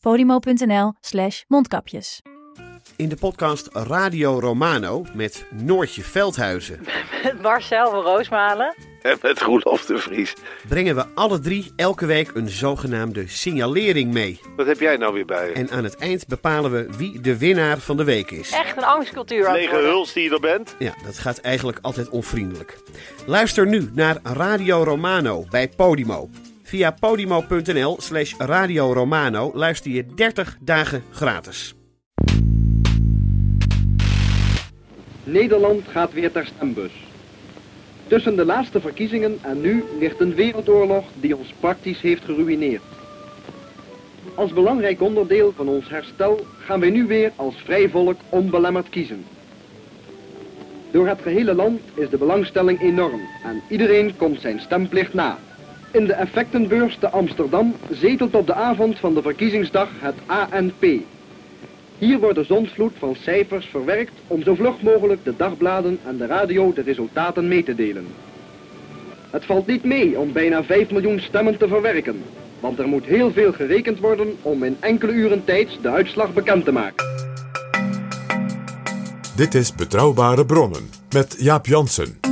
podimo.nl slash mondkapjes. In de podcast Radio Romano met Noortje Veldhuizen Met Marcel van Roosmalen. En met Roelof de Vries. brengen we alle drie elke week een zogenaamde signalering mee. Wat heb jij nou weer bij je? En aan het eind bepalen we wie de winnaar van de week is. Echt een angstcultuur Lege huls die je er bent? Ja, dat gaat eigenlijk altijd onvriendelijk. Luister nu naar Radio Romano bij Podimo. Via podimo.nl slash Radio Romano luister je 30 dagen gratis. Nederland gaat weer ter stembus. Tussen de laatste verkiezingen en nu ligt een wereldoorlog die ons praktisch heeft geruïneerd. Als belangrijk onderdeel van ons herstel gaan wij nu weer als vrij volk onbelemmerd kiezen. Door het gehele land is de belangstelling enorm en iedereen komt zijn stemplicht na. In de effectenbeurs te Amsterdam zetelt op de avond van de verkiezingsdag het ANP, hier wordt de zondvloed van cijfers verwerkt om zo vlug mogelijk de dagbladen en de radio de resultaten mee te delen. Het valt niet mee om bijna 5 miljoen stemmen te verwerken, want er moet heel veel gerekend worden om in enkele uren tijd de uitslag bekend te maken. Dit is Betrouwbare Bronnen met Jaap Jansen.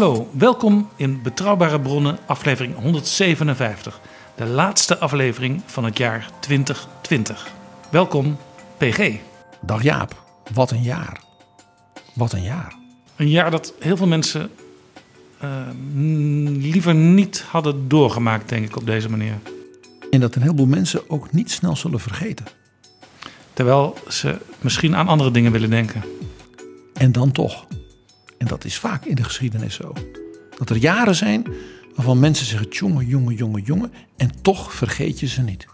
Hallo, welkom in Betrouwbare Bronnen, aflevering 157. De laatste aflevering van het jaar 2020. Welkom, PG. Dag Jaap, wat een jaar. Wat een jaar. Een jaar dat heel veel mensen eh, liever niet hadden doorgemaakt, denk ik, op deze manier. En dat een heleboel mensen ook niet snel zullen vergeten. Terwijl ze misschien aan andere dingen willen denken. En dan toch. En dat is vaak in de geschiedenis zo. Dat er jaren zijn waarvan mensen zeggen jongen, jongen, jongen, jongen. En toch vergeet je ze niet.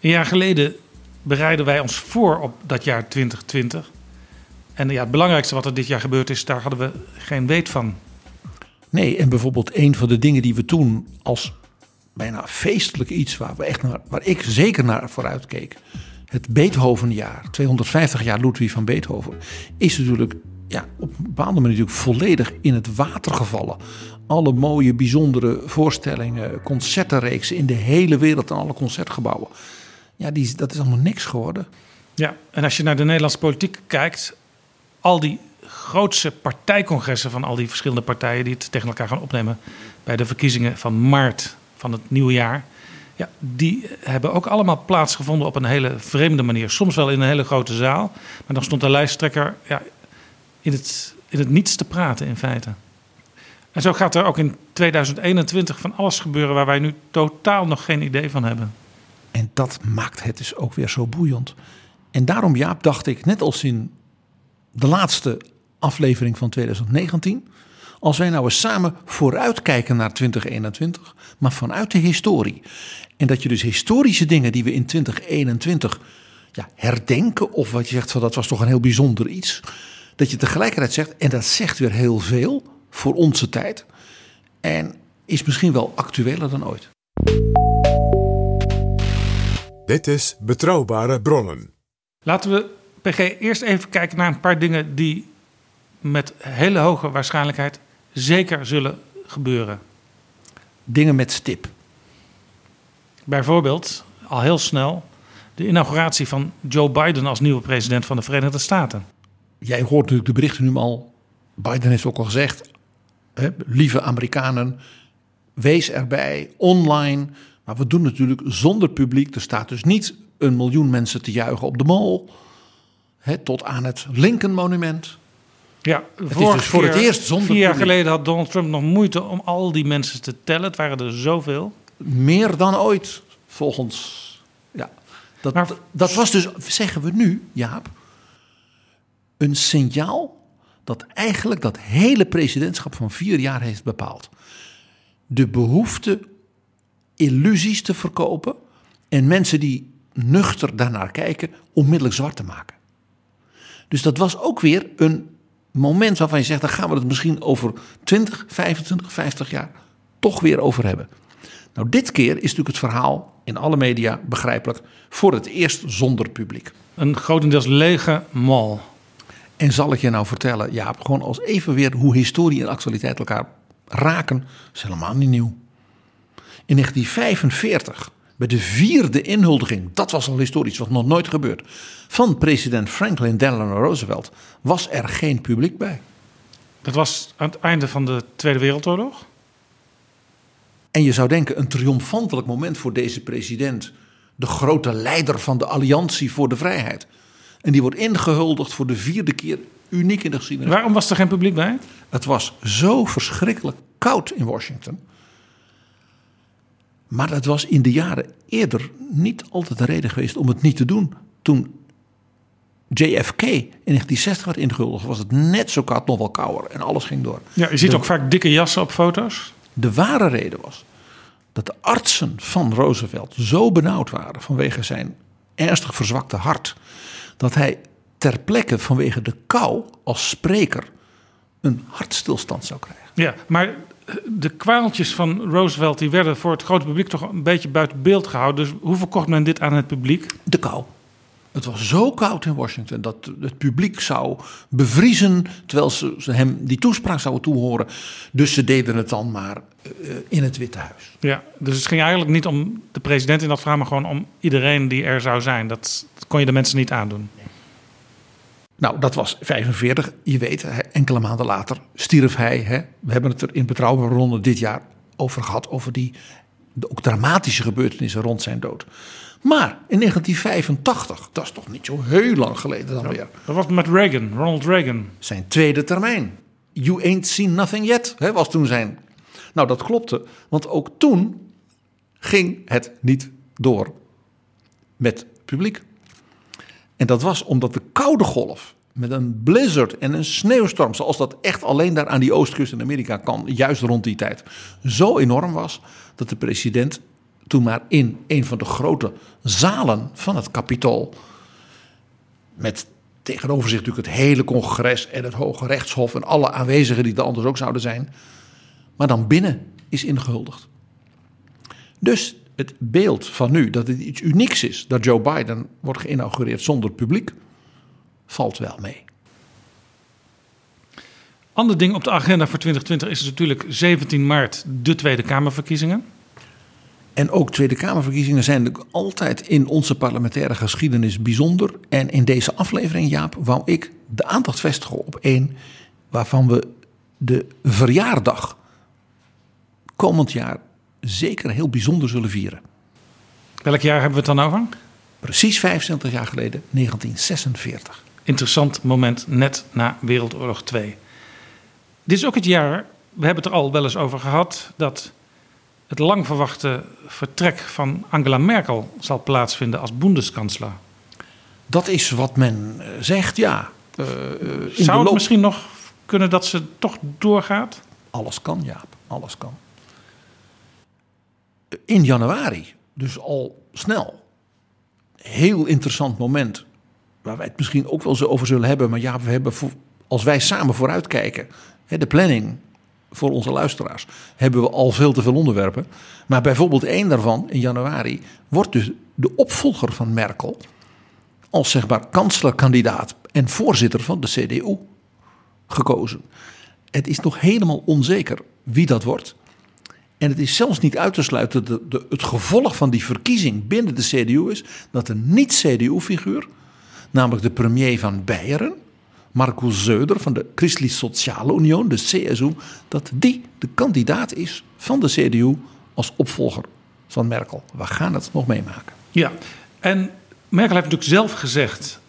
Een jaar geleden bereiden wij ons voor op dat jaar 2020. En ja, het belangrijkste wat er dit jaar gebeurd is, daar hadden we geen weet van. Nee, en bijvoorbeeld een van de dingen die we toen als bijna feestelijk iets waar, we echt naar, waar ik zeker naar vooruit keek. Het Beethovenjaar, 250 jaar Ludwig van Beethoven, is natuurlijk ja, op een bepaalde manier natuurlijk volledig in het water gevallen. Alle mooie, bijzondere voorstellingen, concertenreeksen in de hele wereld en alle concertgebouwen. Ja, die, dat is allemaal niks geworden. Ja, en als je naar de Nederlandse politiek kijkt, al die grootste partijcongressen van al die verschillende partijen die het tegen elkaar gaan opnemen bij de verkiezingen van maart van het nieuwe jaar. Ja, die hebben ook allemaal plaatsgevonden op een hele vreemde manier. Soms wel in een hele grote zaal, maar dan stond de lijsttrekker ja, in, het, in het niets te praten in feite. En zo gaat er ook in 2021 van alles gebeuren waar wij nu totaal nog geen idee van hebben. En dat maakt het dus ook weer zo boeiend. En daarom, Jaap, dacht ik, net als in de laatste aflevering van 2019. Als wij nou eens samen vooruitkijken naar 2021, maar vanuit de historie. En dat je dus historische dingen die we in 2021 ja, herdenken, of wat je zegt van dat was toch een heel bijzonder iets. Dat je tegelijkertijd zegt, en dat zegt weer heel veel voor onze tijd. En is misschien wel actueler dan ooit. Dit is Betrouwbare Bronnen. Laten we, PG, eerst even kijken naar een paar dingen die met hele hoge waarschijnlijkheid zeker zullen gebeuren. Dingen met stip. Bijvoorbeeld, al heel snel, de inauguratie van Joe Biden als nieuwe president van de Verenigde Staten. Jij hoort natuurlijk de berichten nu al. Biden heeft ook al gezegd, hè, lieve Amerikanen, wees erbij, online. Maar we doen natuurlijk zonder publiek. Er staat dus niet een miljoen mensen te juichen op de mall. Hè, tot aan het Lincoln Monument. Ja, is dus voor het eerst zonder Vier jaar publiek. geleden had Donald Trump nog moeite om al die mensen te tellen. Het waren er zoveel. Meer dan ooit, volgens. Ja, Dat, Maar- dat was dus, zeggen we nu, Jaap, een signaal dat eigenlijk dat hele presidentschap van vier jaar heeft bepaald. De behoefte illusies te verkopen en mensen die nuchter daarnaar kijken, onmiddellijk zwart te maken. Dus dat was ook weer een moment waarvan je zegt, daar gaan we het misschien over 20, 25, 50 jaar toch weer over hebben. Nou, dit keer is natuurlijk het verhaal in alle media begrijpelijk voor het eerst zonder publiek. Een grotendeels lege mall. En zal ik je nou vertellen, Jaap, gewoon als even weer hoe historie en actualiteit elkaar raken, is helemaal niet nieuw. In 1945, bij de vierde inhuldiging, dat was al historisch, wat nog nooit gebeurd, van president Franklin Delano Roosevelt, was er geen publiek bij. Dat was aan het einde van de Tweede Wereldoorlog. En je zou denken, een triomfantelijk moment voor deze president, de grote leider van de Alliantie voor de Vrijheid. En die wordt ingehuldigd voor de vierde keer, uniek in de geschiedenis. Waarom was er geen publiek bij? Het was zo verschrikkelijk koud in Washington. Maar dat was in de jaren eerder niet altijd de reden geweest om het niet te doen. Toen JFK in 1960 werd ingehuldigd, was het net zo koud, nog wel kouder. En alles ging door. Ja, je ziet De- ook vaak dikke jassen op foto's. De ware reden was dat de artsen van Roosevelt zo benauwd waren vanwege zijn ernstig verzwakte hart, dat hij ter plekke vanwege de kou als spreker een hartstilstand zou krijgen. Ja, maar de kwaaltjes van Roosevelt die werden voor het grote publiek toch een beetje buiten beeld gehouden. Dus hoe verkocht men dit aan het publiek? De kou. Het was zo koud in Washington dat het publiek zou bevriezen terwijl ze, hem die toespraak zouden toehoren. Dus ze deden het dan maar eh, in het Witte Huis. Ja, dus het ging eigenlijk niet om de president in dat verhaal, maar gewoon om iedereen die er zou zijn. Dat, kon je de mensen niet aandoen. Nou, dat was 45. Je weet, enkele maanden later stierf hij. Hè. We hebben het er in Betrouwbare Ronde dit jaar over gehad. Over die de ook dramatische gebeurtenissen rond zijn dood. Maar in 1985, dat is toch niet zo heel lang geleden dan weer. Dat was met Reagan, Ronald Reagan. Zijn tweede termijn. You ain't seen nothing yet, hè, was toen zijn. Nou, dat klopte. Want ook toen ging het niet door met publiek. En dat was omdat de koude golf met een blizzard en een sneeuwstorm, zoals dat echt alleen daar aan die oostkust in Amerika kan, juist rond die tijd, zo enorm was dat de president toen maar in een van de grote zalen van het Capitool, met tegenover zich natuurlijk het hele congres en het Hoge Rechtshof en alle aanwezigen die er anders ook zouden zijn, maar dan binnen is ingehuldigd. Dus het beeld van nu dat het iets unieks is dat Joe Biden wordt geïnaugureerd zonder publiek, valt wel mee. Ander ding op de agenda voor 2020 is natuurlijk 17 maart de Tweede Kamerverkiezingen. En ook Tweede Kamerverkiezingen zijn altijd in onze parlementaire geschiedenis bijzonder. En in deze aflevering, Jaap, wou ik de aandacht vestigen op één waarvan we de verjaardag komend jaar zeker heel bijzonder zullen vieren. Welk jaar hebben we het dan over? Precies 25 jaar geleden, 1946. Interessant moment net na Wereldoorlog 2. Dit is ook het jaar, we hebben het er al wel eens over gehad, dat het lang verwachte vertrek van Angela Merkel zal plaatsvinden als Bundeskanzler. Dat is wat men eh, zegt, ja. Eh, eh, Zou het misschien nog kunnen dat ze toch doorgaat? Alles kan, Jaap, alles kan. In januari, dus al snel, heel interessant moment. Waar wij het misschien ook wel zo over zullen hebben. Maar ja, we hebben voor- als wij samen vooruitkijken, hè, de planning voor onze luisteraars, hebben we al veel te veel onderwerpen. Maar bijvoorbeeld één daarvan in januari wordt dus de opvolger van Merkel als zeg maar kanslerkandidaat en voorzitter van de CDU gekozen. Het is nog helemaal onzeker wie dat wordt. En het is zelfs niet uit te sluiten dat het gevolg van die verkiezing binnen de CDU is dat een niet-CDU-figuur, namelijk de premier van Beieren, Marco Zeuder van de Christlich Soziale Union, de CSU, dat die de kandidaat is van de CDU als opvolger van Merkel. We gaan het nog meemaken. Ja, en Merkel heeft natuurlijk zelf gezegd: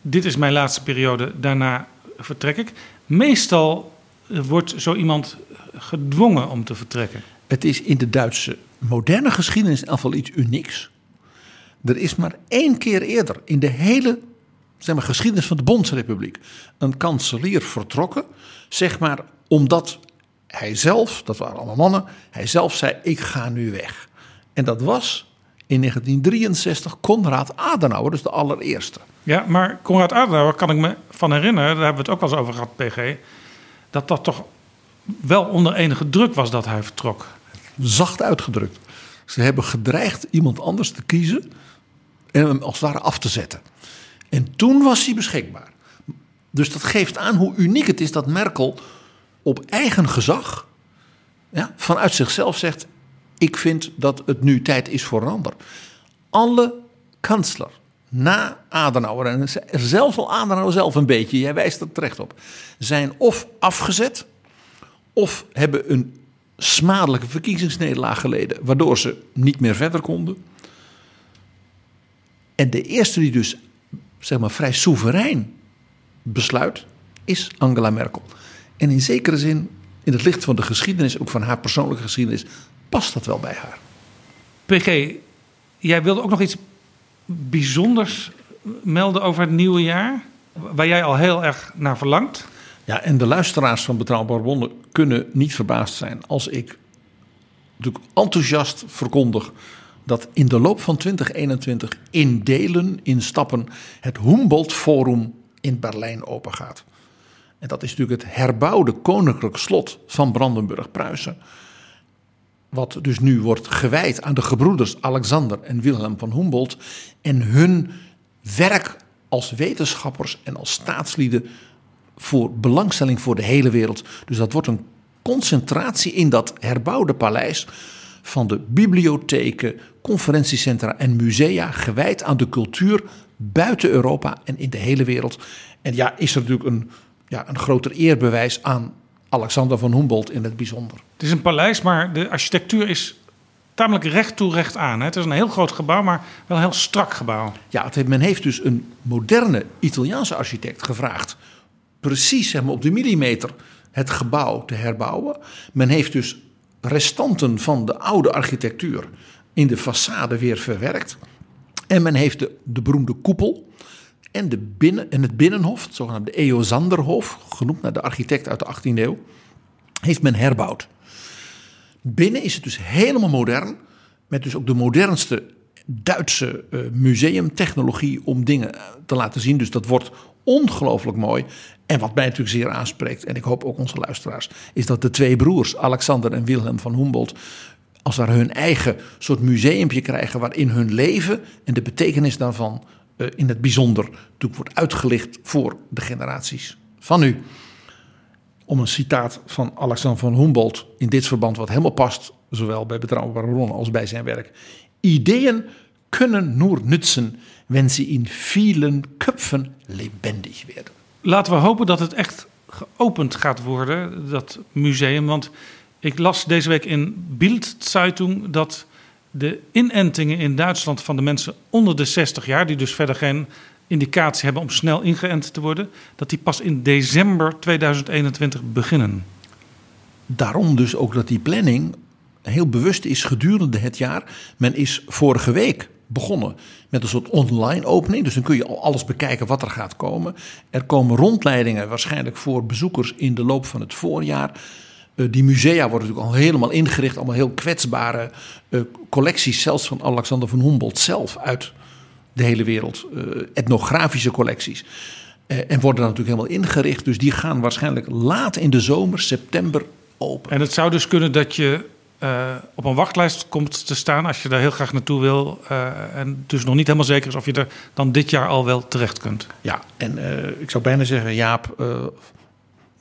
Dit is mijn laatste periode, daarna vertrek ik. Meestal eh, wordt zo iemand gedwongen om te vertrekken. Het is in de Duitse moderne geschiedenis in ieder geval iets unieks. Er is maar één keer eerder in de hele zeg maar, geschiedenis van de Bondsrepubliek een kanselier vertrokken. Zeg maar omdat hij zelf, dat waren allemaal mannen, hij zelf zei: Ik ga nu weg. En dat was in 1963 Konrad Adenauer, dus de allereerste. Ja, maar Konrad Adenauer kan ik me van herinneren, daar hebben we het ook wel eens over gehad, PG, dat dat toch wel onder enige druk was dat hij vertrok. Zacht uitgedrukt. Ze hebben gedreigd iemand anders te kiezen en hem als het ware af te zetten. En toen was hij beschikbaar. Dus dat geeft aan hoe uniek het is dat Merkel op eigen gezag ja, vanuit zichzelf zegt: Ik vind dat het nu tijd is voor een ander. Alle kansler na Adenauer, en zelfs al Adenauer zelf een beetje, jij wijst er terecht op, zijn of afgezet of hebben een smadelijke verkiezingsnederlaag geleden, waardoor ze niet meer verder konden. En de eerste die dus zeg maar vrij soeverein besluit, is Angela Merkel. En in zekere zin, in het licht van de geschiedenis, ook van haar persoonlijke geschiedenis, past dat wel bij haar. PG, jij wilde ook nog iets bijzonders melden over het nieuwe jaar, waar jij al heel erg naar verlangt. Ja, en de luisteraars van Betrouwbare Bronnen kunnen niet verbaasd zijn als ik natuurlijk enthousiast verkondig dat in de loop van 2021 in delen, in stappen, het Humboldt Forum in Berlijn opengaat. En dat is natuurlijk het herbouwde koninklijk slot van Brandenburg-Pruisen. Wat dus nu wordt gewijd aan de gebroeders Alexander en Wilhelm van Humboldt. En hun werk als wetenschappers en als staatslieden voor belangstelling voor de hele wereld. Dus dat wordt een concentratie in dat herbouwde paleis van de bibliotheken, conferentiecentra en musea gewijd aan de cultuur buiten Europa en in de hele wereld. En ja, is er natuurlijk een, ja, een groter eerbewijs aan Alexander van Humboldt in het bijzonder. Het is een paleis, maar de architectuur is tamelijk recht toe recht aan. Het is een heel groot gebouw, maar wel een heel strak gebouw. Ja, het heeft, men heeft dus een moderne Italiaanse architect gevraagd... precies zeg maar, op de millimeter het gebouw te herbouwen. Men heeft dus restanten van de oude architectuur in de façade weer verwerkt. En men heeft de, de beroemde koepel en, de binnen, en het binnenhof, het zogenaamde Eosanderhof, genoemd naar de architect uit de 18e eeuw, heeft men herbouwd. Binnen is het dus helemaal modern, met dus ook de modernste Duitse uh, museumtechnologie om dingen te laten zien. Dus dat wordt ongelooflijk mooi. En wat mij natuurlijk zeer aanspreekt, en ik hoop ook onze luisteraars, is dat de twee broers, Alexander en Wilhelm van Humboldt, als daar hun eigen soort museumpje krijgen waarin hun leven en de betekenis daarvan uh, in het bijzonder natuurlijk wordt uitgelicht voor de generaties van nu. Om een citaat van Alexander van Humboldt in dit verband, wat helemaal past, zowel bij betrouwbare bronnen als bij zijn werk. Ideeën kunnen nur nützen, wenn sie in vielen Köpfen lebendig werden. Laten we hopen dat het echt geopend gaat worden, dat museum. Want ik las deze week in Bildzeitung dat de inentingen in Duitsland van de mensen onder de 60 jaar, die dus verder geen indicatie hebben om snel ingeënt te worden, dat die pas in december 2021 beginnen. Daarom dus ook dat die planning heel bewust is gedurende het jaar. Men is vorige week begonnen met een soort online opening. Dus dan kun je al alles bekijken wat er gaat komen. Er komen rondleidingen waarschijnlijk voor bezoekers in de loop van het voorjaar. Uh, die musea worden natuurlijk al helemaal ingericht. Allemaal heel kwetsbare uh, collecties, zelfs van Alexander van Humboldt zelf uit de hele wereld. Uh, etnografische collecties. en worden dan natuurlijk helemaal ingericht. Dus die gaan waarschijnlijk laat in de zomer, september open. En het zou dus kunnen dat je op een wachtlijst komt te staan als je daar heel graag naartoe wil. En dus nog niet helemaal zeker is of je er dan dit jaar al wel terecht kunt. Ja, en ik zou bijna zeggen, Jaap,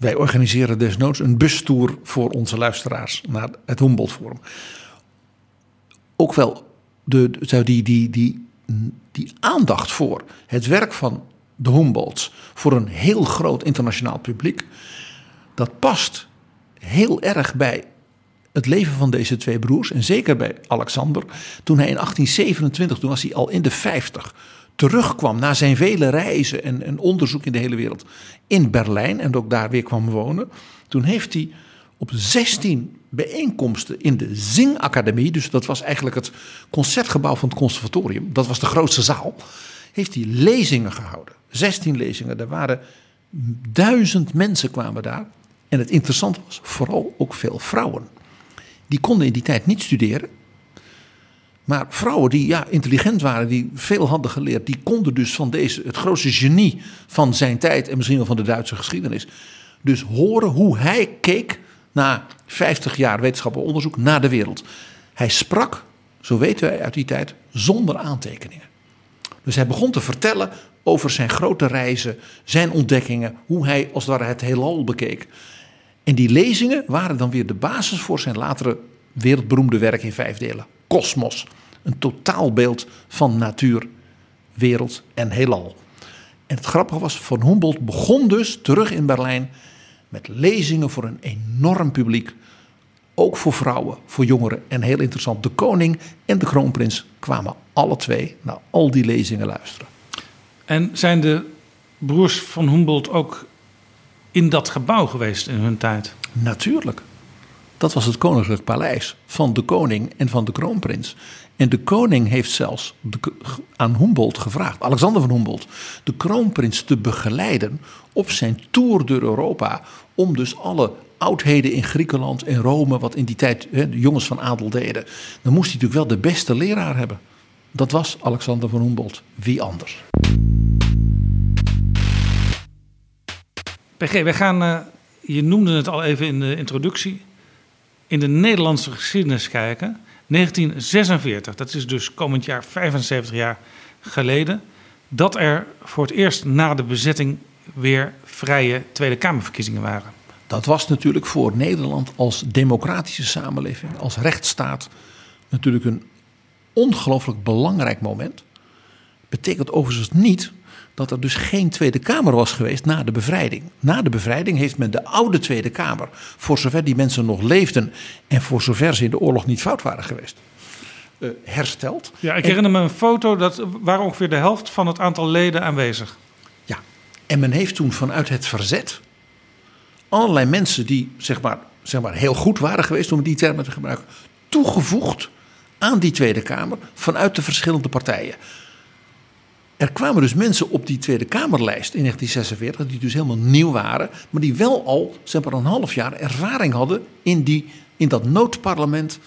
wij organiseren desnoods een bustour voor onze luisteraars naar het Humboldt Forum. Ook wel de, de, die, die, die, die aandacht voor het werk van de Humboldts voor een heel groot internationaal publiek, dat past heel erg bij het leven van deze twee broers. En zeker bij Alexander. Toen hij in 1827, toen was hij al in de 50, terugkwam na zijn vele reizen en, onderzoek in de hele wereld in Berlijn. En ook daar weer kwam wonen. Toen heeft hij op 16 bijeenkomsten in de Zingacademie, dus dat was eigenlijk het concertgebouw van het conservatorium, dat was de grootste zaal, heeft hij lezingen gehouden. 16 lezingen, er waren duizend mensen kwamen daar. En het interessante was vooral ook veel vrouwen. Die konden in die tijd niet studeren. Maar vrouwen die ja, intelligent waren, die veel hadden geleerd, die konden dus van deze, het grootste genie van zijn tijd en misschien wel van de Duitse geschiedenis, dus horen hoe hij keek na 50 jaar wetenschappelijk onderzoek naar de wereld. Hij sprak, zo weten wij uit die tijd, zonder aantekeningen. Dus hij begon te vertellen over zijn grote reizen, zijn ontdekkingen, hoe hij als het ware het heelal bekeek. En die lezingen waren dan weer de basis voor zijn latere wereldberoemde werk in vijf delen. Kosmos, een totaalbeeld van natuur, wereld en heelal. En het grappige was, Van Humboldt begon dus terug in Berlijn met lezingen voor een enorm publiek. Ook voor vrouwen, voor jongeren en heel interessant. De koning en de kroonprins kwamen alle twee naar al die lezingen luisteren. En zijn de broers van Humboldt ook in dat gebouw geweest in hun tijd? Natuurlijk. Dat was het koninklijk paleis van de koning en van de kroonprins. En de koning heeft zelfs aan Humboldt gevraagd, Alexander van Humboldt, de kroonprins te begeleiden op zijn tour door Europa. Om dus alle oudheden in Griekenland en Rome, wat in die tijd de jongens van adel deden. Dan moest hij natuurlijk wel de beste leraar hebben. Dat was Alexander van Humboldt. Wie anders? PG, wij gaan, uh, je noemde het al even in de introductie, in de Nederlandse geschiedenis kijken. 1946, dat is dus komend jaar 75 jaar geleden, dat er voor het eerst na de bezetting weer vrije Tweede Kamerverkiezingen waren. Dat was natuurlijk voor Nederland als democratische samenleving, als rechtsstaat, natuurlijk een ongelooflijk belangrijk moment. Betekent overigens niet dat er dus geen Tweede Kamer was geweest na de bevrijding. Na de bevrijding heeft men de oude Tweede Kamer, voor zover die mensen nog leefden en voor zover ze in de oorlog niet fout waren geweest, uh, hersteld. Ja, ik herinner me een foto, dat waren ongeveer de helft van het aantal leden aanwezig. Ja, en men heeft toen vanuit het verzet allerlei mensen die zeg maar, zeg maar heel goed waren geweest, om die termen te gebruiken, toegevoegd aan die Tweede Kamer vanuit de verschillende partijen. Er kwamen dus mensen op die Tweede Kamerlijst in 1946, die dus helemaal nieuw waren, maar die wel al zeg maar, een half jaar ervaring hadden in, die, in dat noodparlement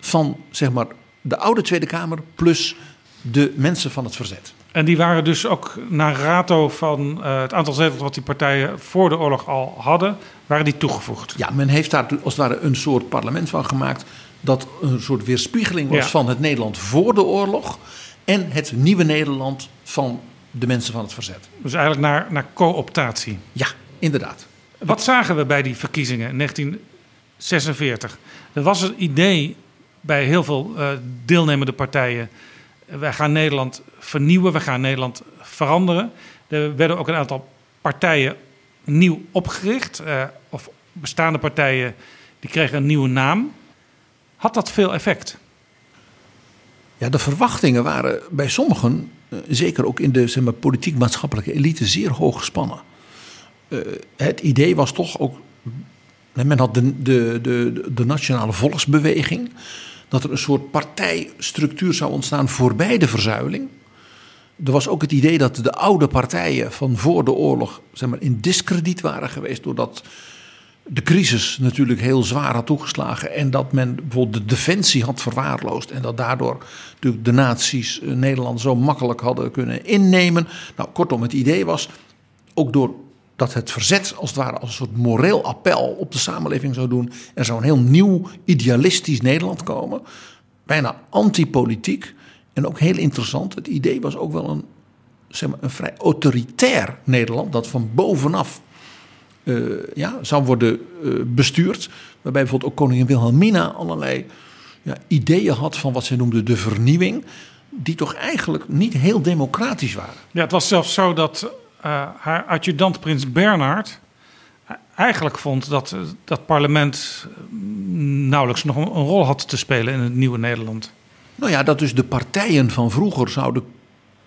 van zeg maar, de oude Tweede Kamer plus de mensen van het verzet. En die waren dus ook naar rato van uh, het aantal zetels wat die partijen voor de oorlog al hadden, waren die toegevoegd. Ja, men heeft daar als het ware een soort parlement van gemaakt dat een soort weerspiegeling was van het Nederland voor de oorlog en het nieuwe Nederland van de mensen van het verzet. Dus eigenlijk naar, naar co-optatie. Ja, inderdaad. Wat zagen we bij die verkiezingen in 1946? Er was het idee bij heel veel uh, deelnemende partijen: wij gaan Nederland vernieuwen, we gaan Nederland veranderen. Er werden ook een aantal partijen nieuw opgericht, uh, of bestaande partijen die kregen een nieuwe naam. Had dat veel effect? Ja, de verwachtingen waren bij sommigen, eh, zeker ook in de zeg maar, politiek-maatschappelijke elite, zeer hoog gespannen. Uh, het idee was toch ook. Men had de, de, de, de nationale volksbeweging. Dat er een soort partijstructuur zou ontstaan voorbij de verzuiling. Er was ook het idee dat de oude partijen van voor de oorlog zeg maar, in discrediet waren geweest. doordat de crisis natuurlijk heel zwaar had toegeslagen. En dat men bijvoorbeeld de defensie had verwaarloosd. En dat daardoor natuurlijk de naties eh, Nederland zo makkelijk hadden kunnen innemen. Nou, kortom, het idee was ook door dat het verzet als het ware als een soort moreel appel op de samenleving zou doen. Er zou een heel nieuw idealistisch Nederland komen. Bijna antipolitiek. En ook heel interessant, het idee was ook wel een, zeg maar, een vrij autoritair Nederland. Dat van bovenaf ja, zou worden uh, bestuurd. Waarbij bijvoorbeeld ook koningin Wilhelmina allerlei ja, ideeën had van wat zij noemde de vernieuwing. Die toch eigenlijk niet heel democratisch waren. Ja, het was zelfs zo dat uh, haar adjudant prins Bernhard eigenlijk vond dat dat parlement nauwelijks nog een, een rol had te spelen in het nieuwe Nederland. Nou ja, dat dus de partijen van vroeger zouden,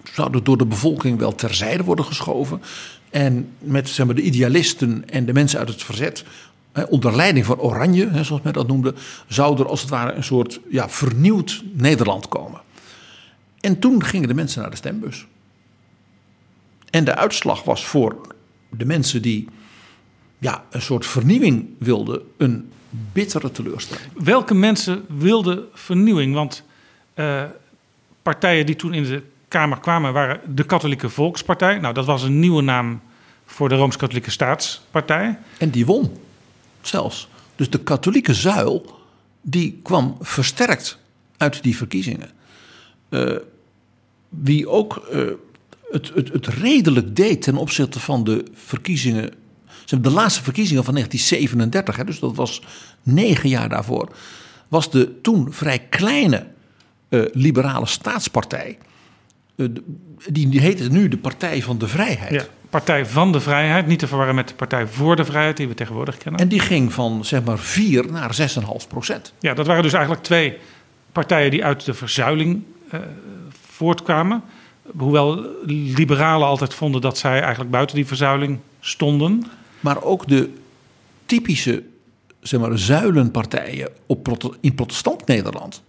zouden door de bevolking wel terzijde worden geschoven. En met de idealisten en de mensen uit het verzet onder leiding van Oranje, zoals men dat noemde, zou er als het ware een soort ja, vernieuwd Nederland komen. En toen gingen de mensen naar de stembus. En de uitslag was voor de mensen die ja, een soort vernieuwing wilden, een bittere teleurstelling. Welke mensen wilden vernieuwing? Want uh, partijen die toen in de Kamer kwamen waren de Katholieke Volkspartij. Nou, dat was een nieuwe naam voor de Rooms-Katholieke Staatspartij. En die won zelfs. Dus de katholieke zuil, die kwam versterkt uit die verkiezingen. Uh, wie ook uh, het, het, het redelijk deed ten opzichte van de verkiezingen. De laatste verkiezingen van 1937, hè, dus dat was negen jaar daarvoor, was de toen vrij kleine uh, liberale staatspartij. Die, die heette nu de Partij van de Vrijheid. Ja, Partij van de Vrijheid, niet te verwarren met de Partij voor de Vrijheid die we tegenwoordig kennen. En die ging van zeg maar 4 naar 6,5 procent. Ja, dat waren dus eigenlijk twee partijen die uit de verzuiling uh, voortkwamen. Hoewel liberalen altijd vonden dat zij eigenlijk buiten die verzuiling stonden. Maar ook de typische zeg maar, zuilenpartijen op, in protestant Nederland.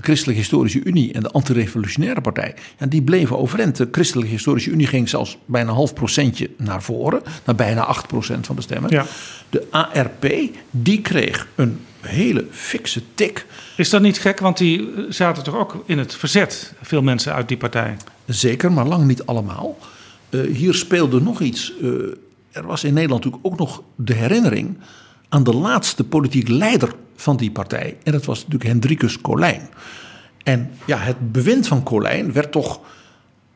De Christelijke Historische Unie en de Antirevolutionaire Partij. Ja, die bleven overeind. De Christelijke Historische Unie ging zelfs bijna een half procentje naar voren. Naar bijna 8 procent van de stemmen. Ja. De ARP, die kreeg een hele fikse tik. Is dat niet gek? Want die zaten toch ook in het verzet, veel mensen uit die partij? Zeker, maar lang niet allemaal. Uh, hier speelde nog iets. Uh, er was in Nederland natuurlijk ook nog de herinnering aan de laatste politiek leider van die partij. En dat was natuurlijk Hendrikus Colijn. En ja, het bewind van Colijn werd toch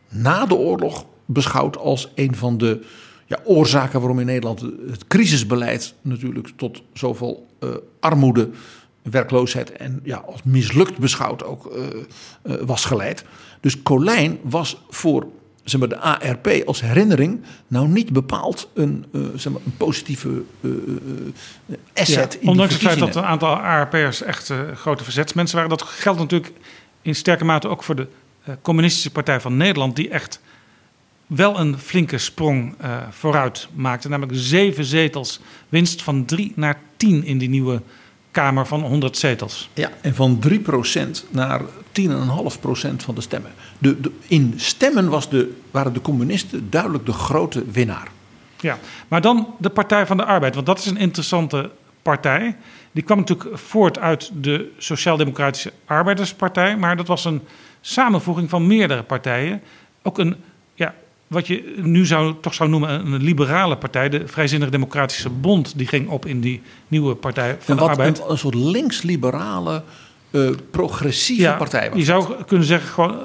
na de oorlog beschouwd als een van de ja, oorzaken waarom in Nederland het crisisbeleid natuurlijk tot zoveel uh, armoede, werkloosheid en ja, als mislukt beschouwd ook uh, uh, was geleid. Dus Colijn was voor zeg maar, de ARP als herinnering nou niet bepaald een, uh, zeg maar, een positieve asset. Ja, in ondanks het feit dat een aantal ARP'ers echt grote verzetsmensen waren. Dat geldt natuurlijk in sterke mate ook voor de Communistische Partij van Nederland, die echt wel een flinke sprong uh, vooruit maakte. Namelijk zeven zetels, winst van drie naar tien in die nieuwe Kamer van 100 zetels. Ja, en van 3% naar 10,5% van de stemmen. De, de, in stemmen was de, waren de communisten duidelijk de grote winnaar. Ja, maar dan de Partij van de Arbeid, want dat is een interessante partij. Die kwam natuurlijk voort uit de Sociaal-Democratische Arbeiderspartij, maar dat was een samenvoeging van meerdere partijen. Ook een ja, wat je nu zou, toch zou noemen een liberale partij, de Vrijzinnige Democratische Bond, die ging op in die nieuwe Partij van en de Arbeid. Een, een soort links-liberale, uh, progressieve ja, partij was. Je zou kunnen zeggen, gewoon,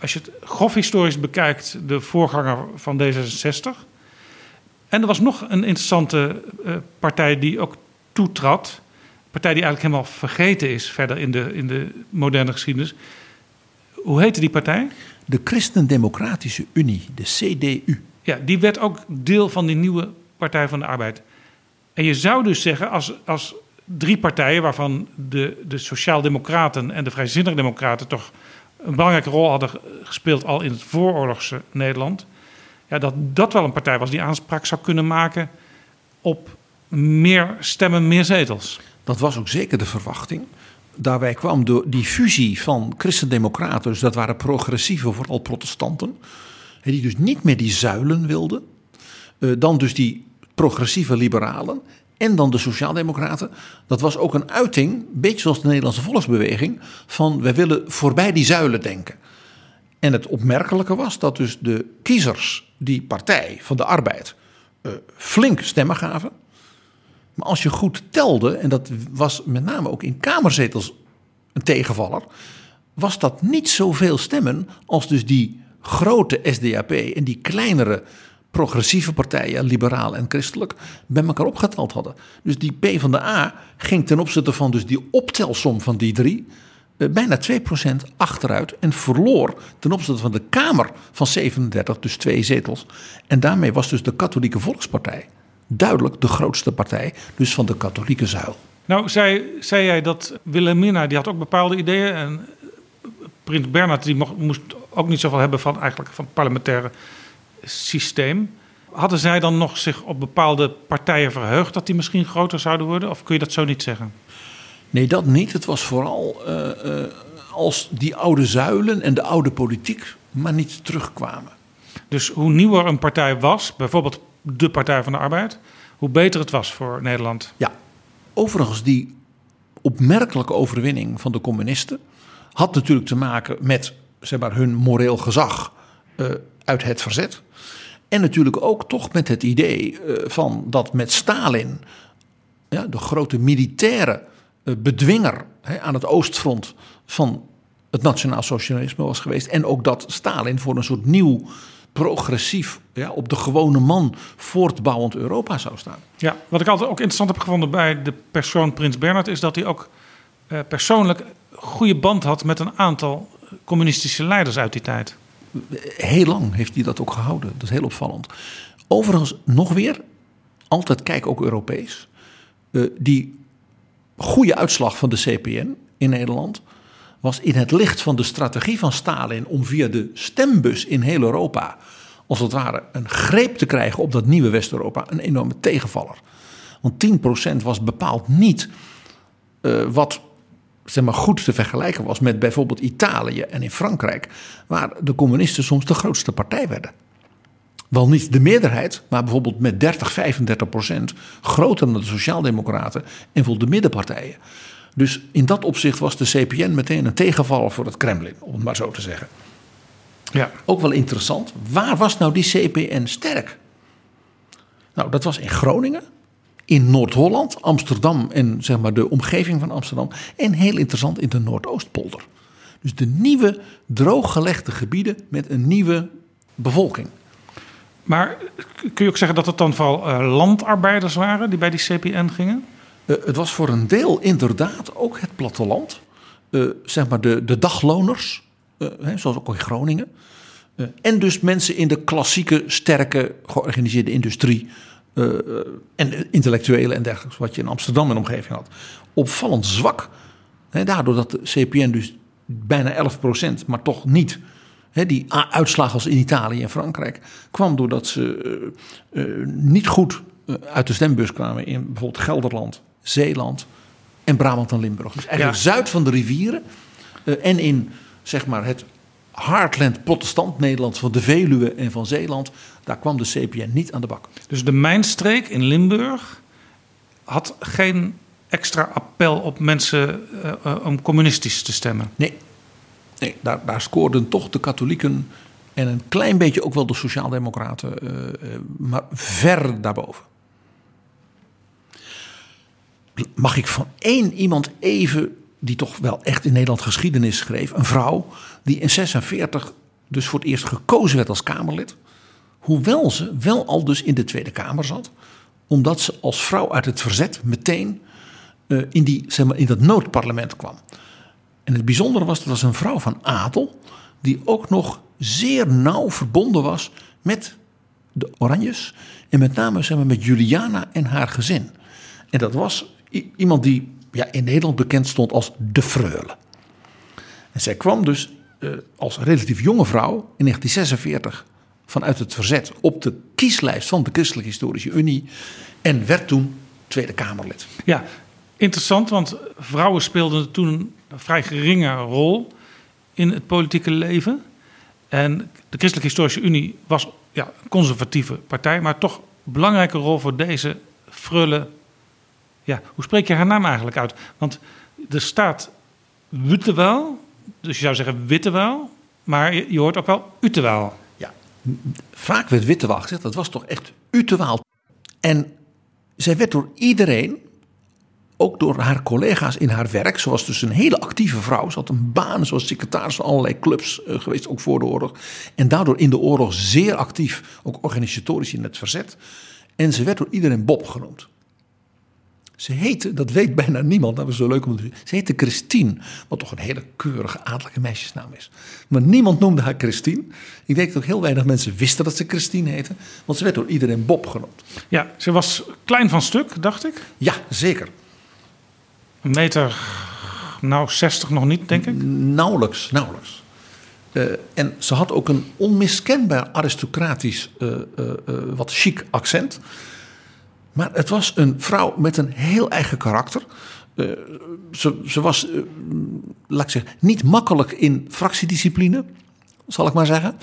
als je het grof historisch bekijkt, de voorganger van D66. En er was nog een interessante uh, partij die ook toetrad. Een partij die eigenlijk helemaal vergeten is verder in de, in de moderne geschiedenis. Hoe heette die partij? De Christen-Democratische Unie, de CDU. Ja, die werd ook deel van die nieuwe Partij van de Arbeid. En je zou dus zeggen, als, als drie partijen, waarvan de, de Sociaal-Democraten en de Vrijzinnige Democraten toch een belangrijke rol hadden gespeeld al in het vooroorlogse Nederland, ja, dat dat wel een partij was die aanspraak zou kunnen maken op meer stemmen, meer zetels. Dat was ook zeker de verwachting daarbij kwam door die fusie van christendemocraten, dus dat waren progressieve, vooral protestanten, die dus niet meer die zuilen wilden. Eh, dan dus die progressieve liberalen en dan de sociaaldemocraten. Dat was ook een uiting, een beetje zoals de Nederlandse volksbeweging, van wij willen voorbij die zuilen denken. En het opmerkelijke was dat dus de kiezers die partij van de arbeid uh, flink stemmen gaven. Maar als je goed telde, en dat was met name ook in kamerzetels een tegenvaller, was dat niet zoveel stemmen als dus die grote SDAP en die kleinere progressieve partijen, liberaal en christelijk, bij elkaar opgeteld hadden. Dus die P van de A ging ten opzichte van dus die optelsom van die drie eh, bijna 2% achteruit en verloor ten opzichte van de Kamer van 37, dus twee zetels. En daarmee was dus de Katholieke Volkspartij duidelijk de grootste partij, dus van de katholieke zuil. Nou, zei, zei jij dat Wilhelmina, die had ook bepaalde ideeën. En prins Bernhard, die mocht, moest ook niet zoveel hebben van, eigenlijk van het parlementaire systeem. Hadden zij dan nog zich op bepaalde partijen verheugd dat die misschien groter zouden worden? Of kun je dat zo niet zeggen? Nee, dat niet. Het was vooral uh, uh, als die oude zuilen en de oude politiek maar niet terugkwamen. Dus hoe nieuwer een partij was, bijvoorbeeld de Partij van de Arbeid, hoe beter het was voor Nederland. Ja, overigens die opmerkelijke overwinning van de communisten had natuurlijk te maken met zeg maar, hun moreel gezag uh, uit het verzet. En natuurlijk ook toch met het idee uh, van dat met Stalin, ja, de grote militaire uh, bedwinger hè, aan het oostfront van het nationaal socialisme was geweest. En ook dat Stalin voor een soort nieuw progressief, ja, op de gewone man voortbouwend Europa zou staan. Ja, wat ik altijd ook interessant heb gevonden bij de persoon Prins Bernhard is dat hij ook uh, persoonlijk goede band had met een aantal communistische leiders uit die tijd. Heel lang heeft hij dat ook gehouden. Dat is heel opvallend. Overigens, nog weer, altijd kijk ook Europees. Uh, die goede uitslag van de CPN in Nederland was in het licht van de strategie van Stalin om via de stembus in heel Europa, als het ware, een greep te krijgen op dat nieuwe West-Europa, een enorme tegenvaller. Want 10% was bepaald niet uh, wat zeg maar, goed te vergelijken was met bijvoorbeeld Italië en in Frankrijk, waar de communisten soms de grootste partij werden. Wel niet de meerderheid, maar bijvoorbeeld met 30, 35 procent groter dan de Sociaaldemocraten en voor de middenpartijen. Dus in dat opzicht was de CPN meteen een tegenvaller voor het Kremlin, om het maar zo te zeggen. Ja. Ook wel interessant, waar was nou die CPN sterk? Nou, dat was in Groningen, in Noord-Holland, Amsterdam en zeg maar de omgeving van Amsterdam. En heel interessant in de Noordoostpolder. Dus de nieuwe drooggelegde gebieden met een nieuwe bevolking. Maar kun je ook zeggen dat het dan vooral uh, landarbeiders waren die bij die CPN gingen? Uh, het was voor een deel inderdaad ook het platteland. Uh, zeg maar de, de dagloners, hè, zoals ook in Groningen. en dus mensen in de klassieke, sterke, georganiseerde industrie. en intellectuelen en dergelijke, wat je in Amsterdam en omgeving had. Opvallend zwak. Hè, daardoor dat de CPN dus bijna 11%, maar toch niet die uitslag als in Italië en Frankrijk kwam doordat ze niet goed uit de stembus kwamen in bijvoorbeeld Gelderland, Zeeland en Brabant en Limburg. Dus eigenlijk ja. zuid van de rivieren en in zeg maar het Heartland protestant Nederland van de Veluwe en van Zeeland, daar kwam de CPN niet aan de bak. Dus de mijnstreek in Limburg had geen extra appel op mensen om communistisch te stemmen? Nee, Nee, daar, daar scoorden toch de katholieken en een klein beetje ook wel de sociaaldemocraten, uh, maar ver daarboven. Mag ik van één iemand even, die toch wel echt in Nederland geschiedenis schreef, een vrouw die in 46 dus voor het eerst gekozen werd als Kamerlid, hoewel ze wel al dus in de Tweede Kamer zat, omdat ze als vrouw uit het verzet meteen uh, in, die, zeg maar, in dat noodparlement kwam. En het bijzondere was, dat was een vrouw van adel, die ook nog zeer nauw verbonden was met de Oranjes. En met name zeg maar, met Juliana en haar gezin. En dat was iemand die ja, in Nederland bekend stond als de Freule. En zij kwam dus uh, als relatief jonge vrouw in 1946 vanuit het verzet op de kieslijst van de Christelijke Historische Unie. En werd toen Tweede Kamerlid. Ja, interessant, want vrouwen speelden toen een vrij geringe rol in het politieke leven. En de Christelijke Historische Unie was ja, een conservatieve partij, maar toch een belangrijke rol voor deze frulle. Ja, hoe spreek je haar naam eigenlijk uit? Want er staat Wutewel, dus je zou zeggen Wittewel, maar je, hoort ook wel Utewel. Ja, vaak werd Wittewel gezegd, dat was toch echt Utewel. En zij werd door iedereen ook door haar collega's in haar werk. Ze was dus een hele actieve vrouw. Ze had een baan zoals secretaris van allerlei clubs uh, geweest, ook voor de oorlog. En daardoor in de oorlog zeer actief, ook organisatorisch in het verzet. En ze werd door iedereen Bob genoemd. Ze heette, dat weet bijna niemand, dat was zo leuk om te zien. Ze heette Christine, wat toch een hele keurige adellijke meisjesnaam is. Maar niemand noemde haar Christine. Ik denk dat ook heel weinig mensen wisten dat ze Christine heette, want ze werd door iedereen Bob genoemd. Ja, ze was klein van stuk, dacht ik. Ja, zeker. Een meter, nou 60 nog niet, denk ik? Nauwelijks, nauwelijks. Uh, en ze had ook een onmiskenbaar aristocratisch, uh, uh, wat chic accent. Maar het was een vrouw met een heel eigen karakter. Ze, ze, was, laat ik zeggen, niet makkelijk in fractiediscipline, zal ik maar zeggen.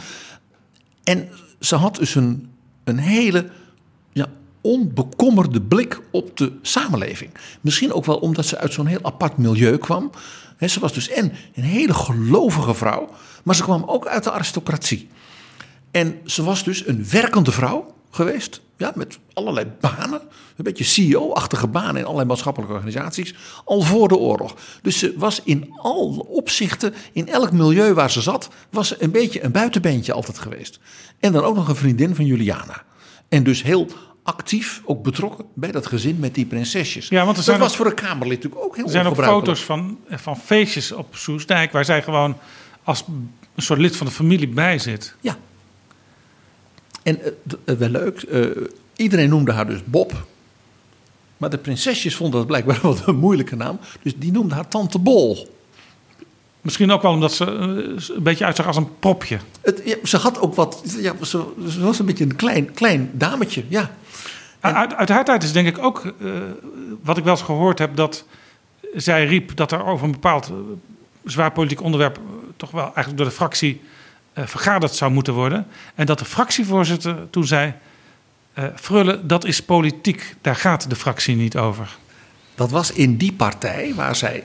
En ze had dus een, een hele ja, onbekommerde blik op de samenleving. Misschien ook wel omdat ze uit zo'n heel apart milieu kwam. ze was dus en een hele gelovige vrouw, maar ze kwam ook uit de aristocratie. En ze was dus een werkende vrouw geweest, ja, met allerlei banen. Een beetje CEO-achtige banen in allerlei maatschappelijke organisaties, al voor de oorlog. Dus ze was in alle opzichten, in elk milieu waar ze zat, was ze een beetje een buitenbeentje altijd geweest. En dan ook nog een vriendin van Juliana. En dus heel actief ook betrokken bij dat gezin met die prinsesjes. Ja, want er dat was voor een Kamerlid natuurlijk ook heel Er zijn ook foto's van, van feestjes op Soesdijk... waar zij gewoon als een soort lid van de familie bij zit. Ja. En uh, wel leuk, uh, iedereen noemde haar dus Bob. Maar de prinsesjes vonden dat blijkbaar wel een moeilijke naam. Dus die noemden haar Tante Bol. Misschien ook wel omdat ze een beetje uitzag als een propje. Het, ze had ook wat. Ja, ze, ze, was een beetje een klein, klein dametje, ja. Uit, uit, haar tijd is denk ik ook, uh, wat ik wel eens gehoord heb, dat zij riep dat er over een bepaald zwaar politiek onderwerp toch wel eigenlijk door de fractie vergaderd zou moeten worden. En dat de fractievoorzitter toen zei, Frulle, dat is politiek, daar gaat de fractie niet over. Dat was in die partij waar zij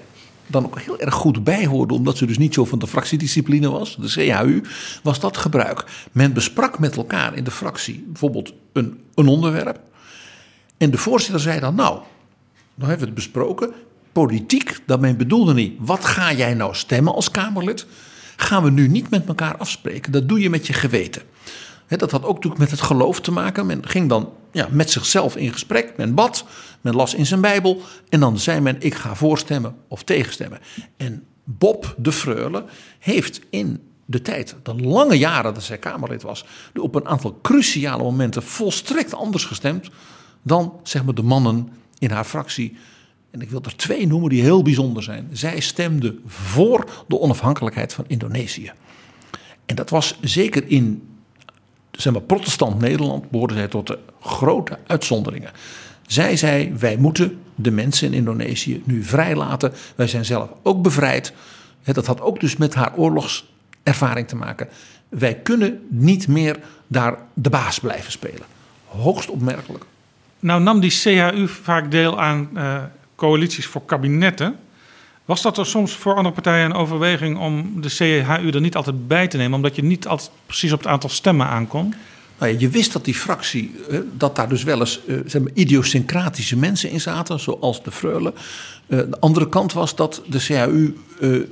dan ook heel erg goed bij hoorde, omdat ze dus niet zo van de fractiediscipline was, de CHU, was dat gebruik. Men besprak met elkaar in de fractie bijvoorbeeld een, een onderwerp. En de voorzitter zei dan, nou, dan hebben we het besproken. Politiek, daarmee bedoelde niet, wat ga jij nou stemmen als Kamerlid? Gaan we nu niet met elkaar afspreken. Dat doe je met je geweten. dat had ook natuurlijk met het geloof te maken. Men ging dan ja, met zichzelf in gesprek. Men bad, men las in zijn Bijbel. En dan zei men: Ik ga voorstemmen of tegenstemmen. En Bob de Freule heeft in de tijd, de lange jaren dat zij Kamerlid was, op een aantal cruciale momenten volstrekt anders gestemd dan zeg maar, de mannen in haar fractie. En ik wil er twee noemen die heel bijzonder zijn. Zij stemde voor de onafhankelijkheid van Indonesië. En dat was zeker in zeg maar, protestant Nederland behoorde zij tot de grote uitzonderingen. Zij zei: wij moeten de mensen in Indonesië nu vrijlaten. Wij zijn zelf ook bevrijd. Dat had ook dus met haar oorlogservaring te maken. Wij kunnen niet meer daar de baas blijven spelen. Hoogst opmerkelijk. Nou nam die CHU vaak deel aan uh, coalities voor kabinetten. Was dat er soms voor andere partijen een overweging om de CHU er niet altijd bij te nemen, omdat je niet altijd precies op het aantal stemmen aankomt? Nou ja, je wist dat die fractie, dat daar dus wel eens zeg maar, idiosyncratische mensen in zaten, zoals de Freule. De andere kant was dat de CHU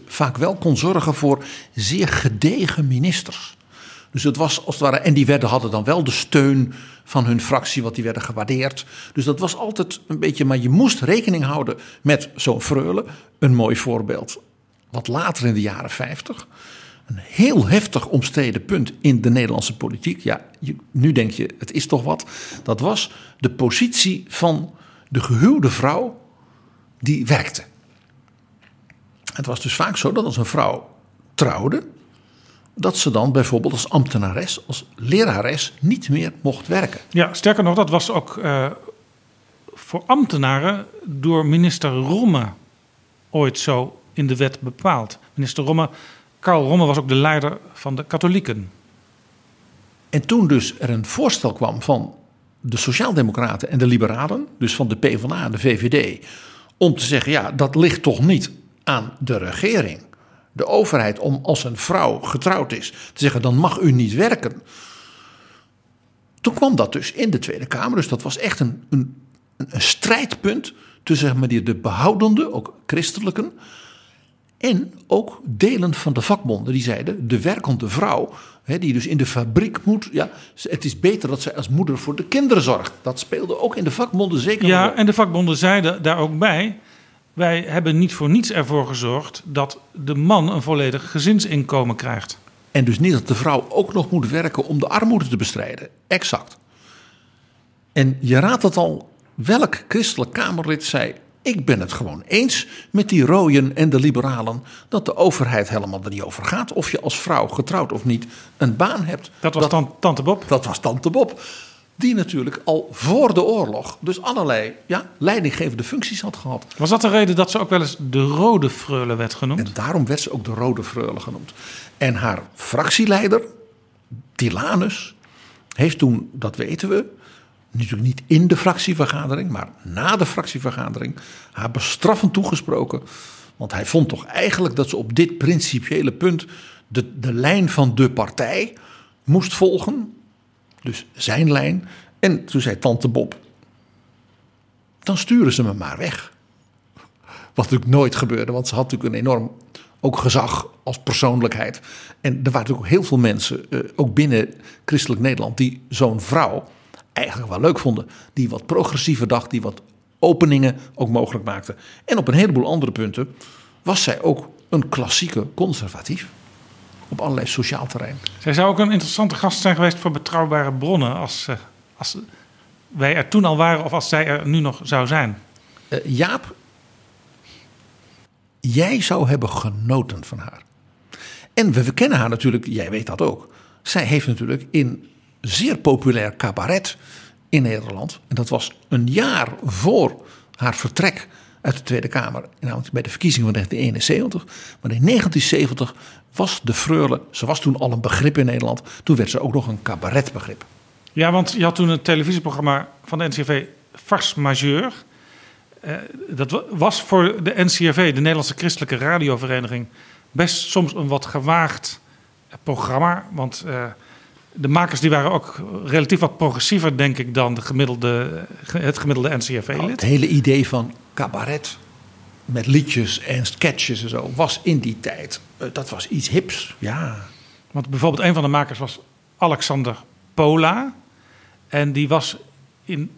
vaak wel kon zorgen voor zeer gedegen ministers. Dus het was als het ware, en die werden, hadden dan wel de steun van hun fractie, wat die werden gewaardeerd. Dus dat was altijd een beetje, maar je moest rekening houden met zo'n Freule. Een mooi voorbeeld, wat later in de jaren 50. Een heel heftig omstreden punt in de Nederlandse politiek. Ja, nu denk je, het is toch wat. Dat was de positie van de gehuwde vrouw die werkte. Het was dus vaak zo dat als een vrouw trouwde, dat ze dan bijvoorbeeld als ambtenares, als lerares niet meer mocht werken. Ja, sterker nog, dat was ook uh, voor ambtenaren door minister Romme ooit zo in de wet bepaald. Minister Romme, Karl Romme was ook de leider van de katholieken. En toen dus er een voorstel kwam van de Sociaaldemocraten en de Liberalen, dus van de PvdA en de VVD, om te zeggen: ja, dat ligt toch niet aan de regering de overheid om als een vrouw getrouwd is te zeggen dan mag u niet werken. Toen kwam dat dus in de Tweede Kamer. Dus dat was echt een, een, een strijdpunt tussen zeg maar, de behoudende, ook christelijken, en ook delen van de vakbonden. Die zeiden, de werkende vrouw, hè, die dus in de fabriek moet... Ja, het is beter dat zij als moeder voor de kinderen zorgt. Dat speelde ook in de vakbonden zeker. Ja, en de vakbonden zeiden daar ook bij... Wij hebben niet voor niets ervoor gezorgd dat de man een volledig gezinsinkomen krijgt. En dus niet dat de vrouw ook nog moet werken om de armoede te bestrijden. Exact. En je raadt het al, welk christelijk Kamerlid zei: Ik ben het gewoon eens met die rooien en de liberalen dat de overheid helemaal er niet over gaat. Of je als vrouw, getrouwd of niet, een baan hebt. Dat was Tante Bob. Dat was Tante Bob. Die natuurlijk al voor de oorlog dus allerlei ja, leidinggevende functies had gehad. Was dat de reden dat ze ook wel eens de Rode Freule werd genoemd? En daarom werd ze ook de Rode Freule genoemd. En haar fractieleider, Tilanus, heeft toen, dat weten we, natuurlijk niet in de fractievergadering, maar na de fractievergadering, haar bestraffend toegesproken. Want hij vond toch eigenlijk dat ze op dit principiële punt de, de lijn van de partij moest volgen. Dus zijn lijn. En toen zei tante Bob, dan sturen ze me maar weg. Wat natuurlijk nooit gebeurde, want ze had natuurlijk een enorm ook gezag als persoonlijkheid. En er waren natuurlijk ook heel veel mensen, eh, ook binnen christelijk Nederland, die zo'n vrouw eigenlijk wel leuk vonden. Die wat progressiever dacht, die wat openingen ook mogelijk maakte. En op een heleboel andere punten was zij ook een klassieke conservatief. Op allerlei sociaal terrein. Zij zou ook een interessante gast zijn geweest voor betrouwbare bronnen. Als, eh, als wij er toen al waren of als zij er nu nog zou zijn. Uh, Jaap, jij zou hebben genoten van haar. En we, we kennen haar natuurlijk, jij weet dat ook. Zij heeft natuurlijk in zeer populair cabaret in Nederland. En dat was een jaar voor haar vertrek uit de Tweede Kamer. Namelijk bij de verkiezingen van 1971. Maar in 1970 was de Freule, ze was toen al een begrip in Nederland. Toen werd ze ook nog een cabaretbegrip. Ja, want je had toen een televisieprogramma van de NCRV, Vars Majeur. Uh, dat was voor de NCRV, de Nederlandse Christelijke Radiovereniging, best soms een wat gewaagd programma. Want uh, de makers die waren ook relatief wat progressiever, denk ik, dan de gemiddelde, het gemiddelde NCRV-lid. Nou, het hele idee van cabaret met liedjes en sketches en zo was in die tijd, eh, dat was iets hips, ja. Want bijvoorbeeld een van de makers was Alexander Pola. En die was in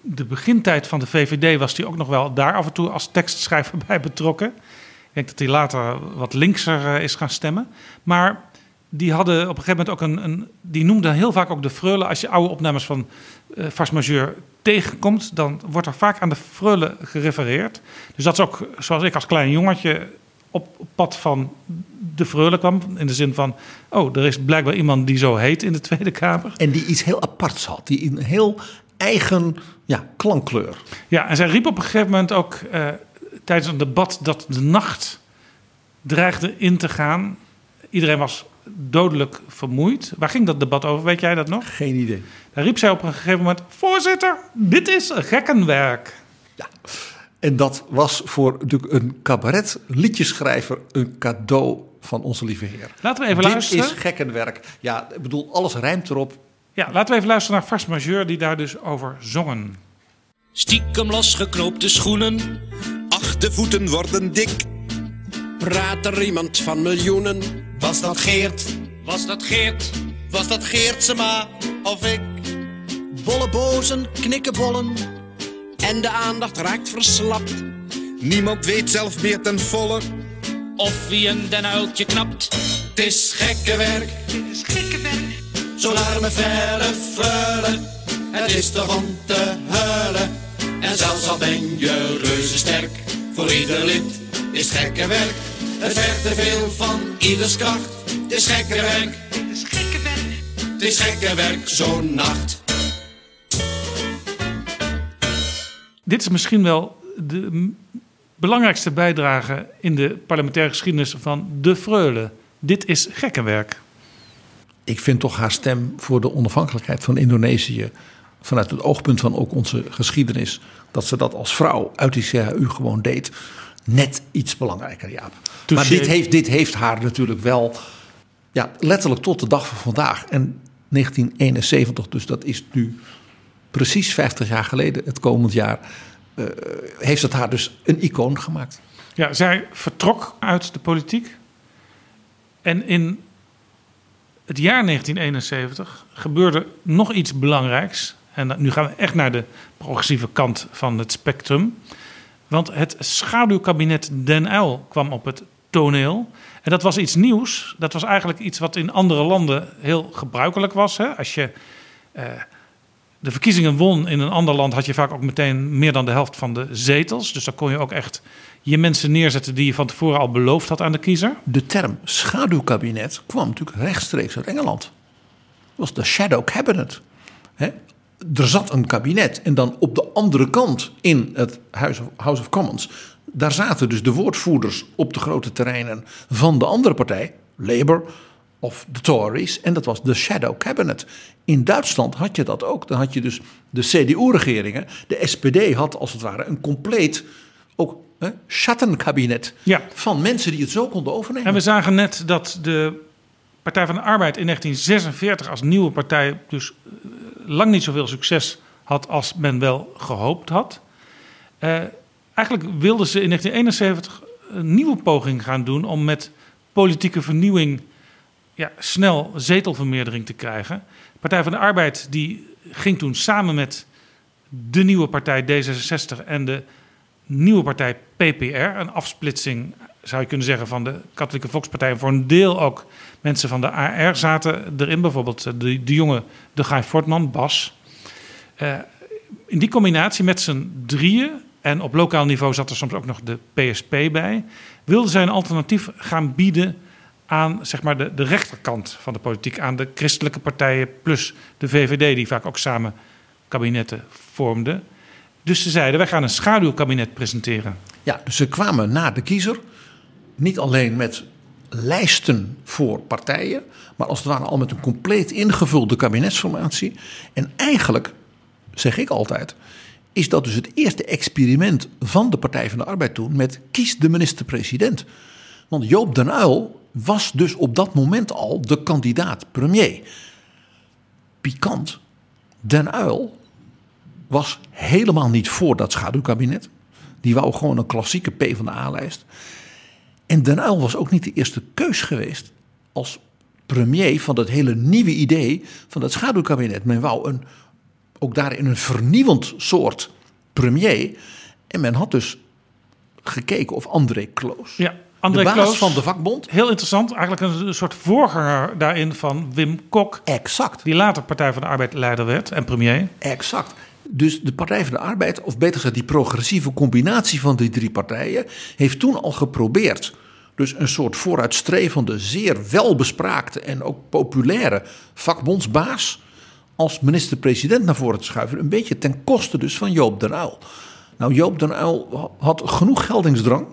de begintijd van de VVD was hij ook nog wel daar af en toe als tekstschrijver bij betrokken. Ik denk dat hij later wat linkser eh, is gaan stemmen. Maar die hadden op een gegeven moment ook een, een die noemden heel vaak ook de freule. Als je oude opnames van uh, tegenkomt, dan wordt er vaak aan de freule gerefereerd. Dus dat is ook zoals ik als klein jongetje op pad van de freule kwam. In de zin van, oh, er is blijkbaar iemand die zo heet in de Tweede Kamer. En die iets heel aparts had, die een heel eigen ja, klankkleur. Ja, en zij riep op een gegeven moment ook uh, tijdens een debat dat de nacht dreigde in te gaan. Iedereen was dodelijk vermoeid. Waar ging dat debat over? Weet jij dat nog? Geen idee. Daar riep zij op een gegeven moment: Voorzitter, dit is gekkenwerk. Ja. En dat was voor een cabaret liedjeschrijver een cadeau van onze lieve Heer. Laten we even dit luisteren. Dit is gekkenwerk. Ja, ik bedoel, alles rijmt erop. Ja, laten we even luisteren naar Vars Majeur die daar dus over zongen. Stiekem losgeknoopte schoenen, achtervoeten worden dik. Praat er iemand van miljoenen? Was dat Geert? Was dat Geert? Was dat Geertsema of ik? Bolle bozen, knikkenbollen en de aandacht raakt verslapt. Niemand weet zelf meer ten volle of wie een den uiltje knapt. Het is gekke werk, het is gekke werk. Zo'n arme verre freule, het is toch om te huilen. En zelfs al ben je reuze sterk, voor ieder lid is gekke werk. Het vergt te veel van ieders kracht. Het is gekke werk, het is gekke werk. Het is gekke werk zo'n nacht. Dit is misschien wel de belangrijkste bijdrage in de parlementaire geschiedenis van de Freule. Dit is gekkenwerk. Ik vind toch haar stem voor de onafhankelijkheid van Indonesië. vanuit het oogpunt van ook onze geschiedenis. dat ze dat als vrouw uit die CHU gewoon deed. net iets belangrijker, Jaap. Maar dit heeft, dit heeft haar natuurlijk wel. Ja, letterlijk tot de dag van vandaag. En 1971, dus dat is nu precies 50 jaar geleden, het komend jaar. Uh, heeft het haar dus een icoon gemaakt. Ja, zij vertrok uit de politiek. En in het jaar 1971 gebeurde nog iets belangrijks. En nu gaan we echt naar de progressieve kant van het spectrum. Want het schaduwkabinet Den Uyl kwam op het toneel. En dat was iets nieuws. Dat was eigenlijk iets wat in andere landen heel gebruikelijk was. Hè? Als je uh, de verkiezingen won in een ander land, had je vaak ook meteen meer dan de helft van de zetels. Dus dan kon je ook echt je mensen neerzetten die je van tevoren al beloofd had aan de kiezer. De term schaduwkabinet kwam natuurlijk rechtstreeks uit Engeland. Dat was de shadow cabinet. Hè? Er zat een kabinet en dan op de andere kant in het House of Commons. Daar zaten dus de woordvoerders op de grote terreinen van de andere partij, Labour of de Tories. En dat was de shadow cabinet. In Duitsland had je dat ook. Dan had je dus de CDU-regeringen. De SPD had als het ware een compleet ook hè, schattenkabinet Ja. van mensen die het zo konden overnemen. En we zagen net dat de Partij van de Arbeid in 1946 als nieuwe partij dus eh, lang niet zoveel succes had als men wel gehoopt had. Eh, eigenlijk wilden ze in 1971 een nieuwe poging gaan doen om met politieke vernieuwing ja, snel zetelvermeerdering te krijgen. De Partij van de Arbeid die ging toen samen met de nieuwe partij D66 en de nieuwe partij PPR, een afsplitsing zou je kunnen zeggen van de Katholieke Volkspartij. Voor een deel ook mensen van de AR zaten erin, bijvoorbeeld eh, de, de jonge de Guy Fortman, Bas. Eh, in die combinatie met z'n drieën, en op lokaal niveau zat er soms ook nog de PSP bij, wilden zij een alternatief gaan bieden aan zeg maar, de, de rechterkant van de politiek, aan de christelijke partijen plus de VVD, die vaak ook samen kabinetten vormden. Dus ze zeiden, wij gaan een schaduwkabinet presenteren. Ja, dus ze kwamen naar de kiezer. Niet alleen met lijsten voor partijen, maar als het ware al met een compleet ingevulde kabinetsformatie. En eigenlijk, zeg ik altijd, is dat dus het eerste experiment van de Partij van de Arbeid toen met kies de minister-president. Want Joop den Uyl was dus op dat moment al de kandidaat premier. Pikant, den Uyl was helemaal niet voor dat schaduwkabinet. Die wou gewoon een klassieke P van de A-lijst. En Den Uyl was ook niet de eerste keus geweest als premier van dat hele nieuwe idee van dat schaduwkabinet. Men wou een, ook daarin een vernieuwend soort premier. En men had dus gekeken of André Kloos, Ja, André de baas Kloos, van de vakbond, heel interessant, eigenlijk een, een soort voorganger daarin van Wim Kok, exact, die later Partij van de Arbeid leider werd en premier. exact. Dus de Partij van de Arbeid, of beter gezegd die progressieve combinatie van die drie partijen, heeft toen al geprobeerd. Dus een soort vooruitstrevende, zeer welbespraakte en ook populaire vakbondsbaas als minister-president naar voren te schuiven. Een beetje ten koste dus van Joop den Uyl. Nou, Joop den Uyl had genoeg geldingsdrang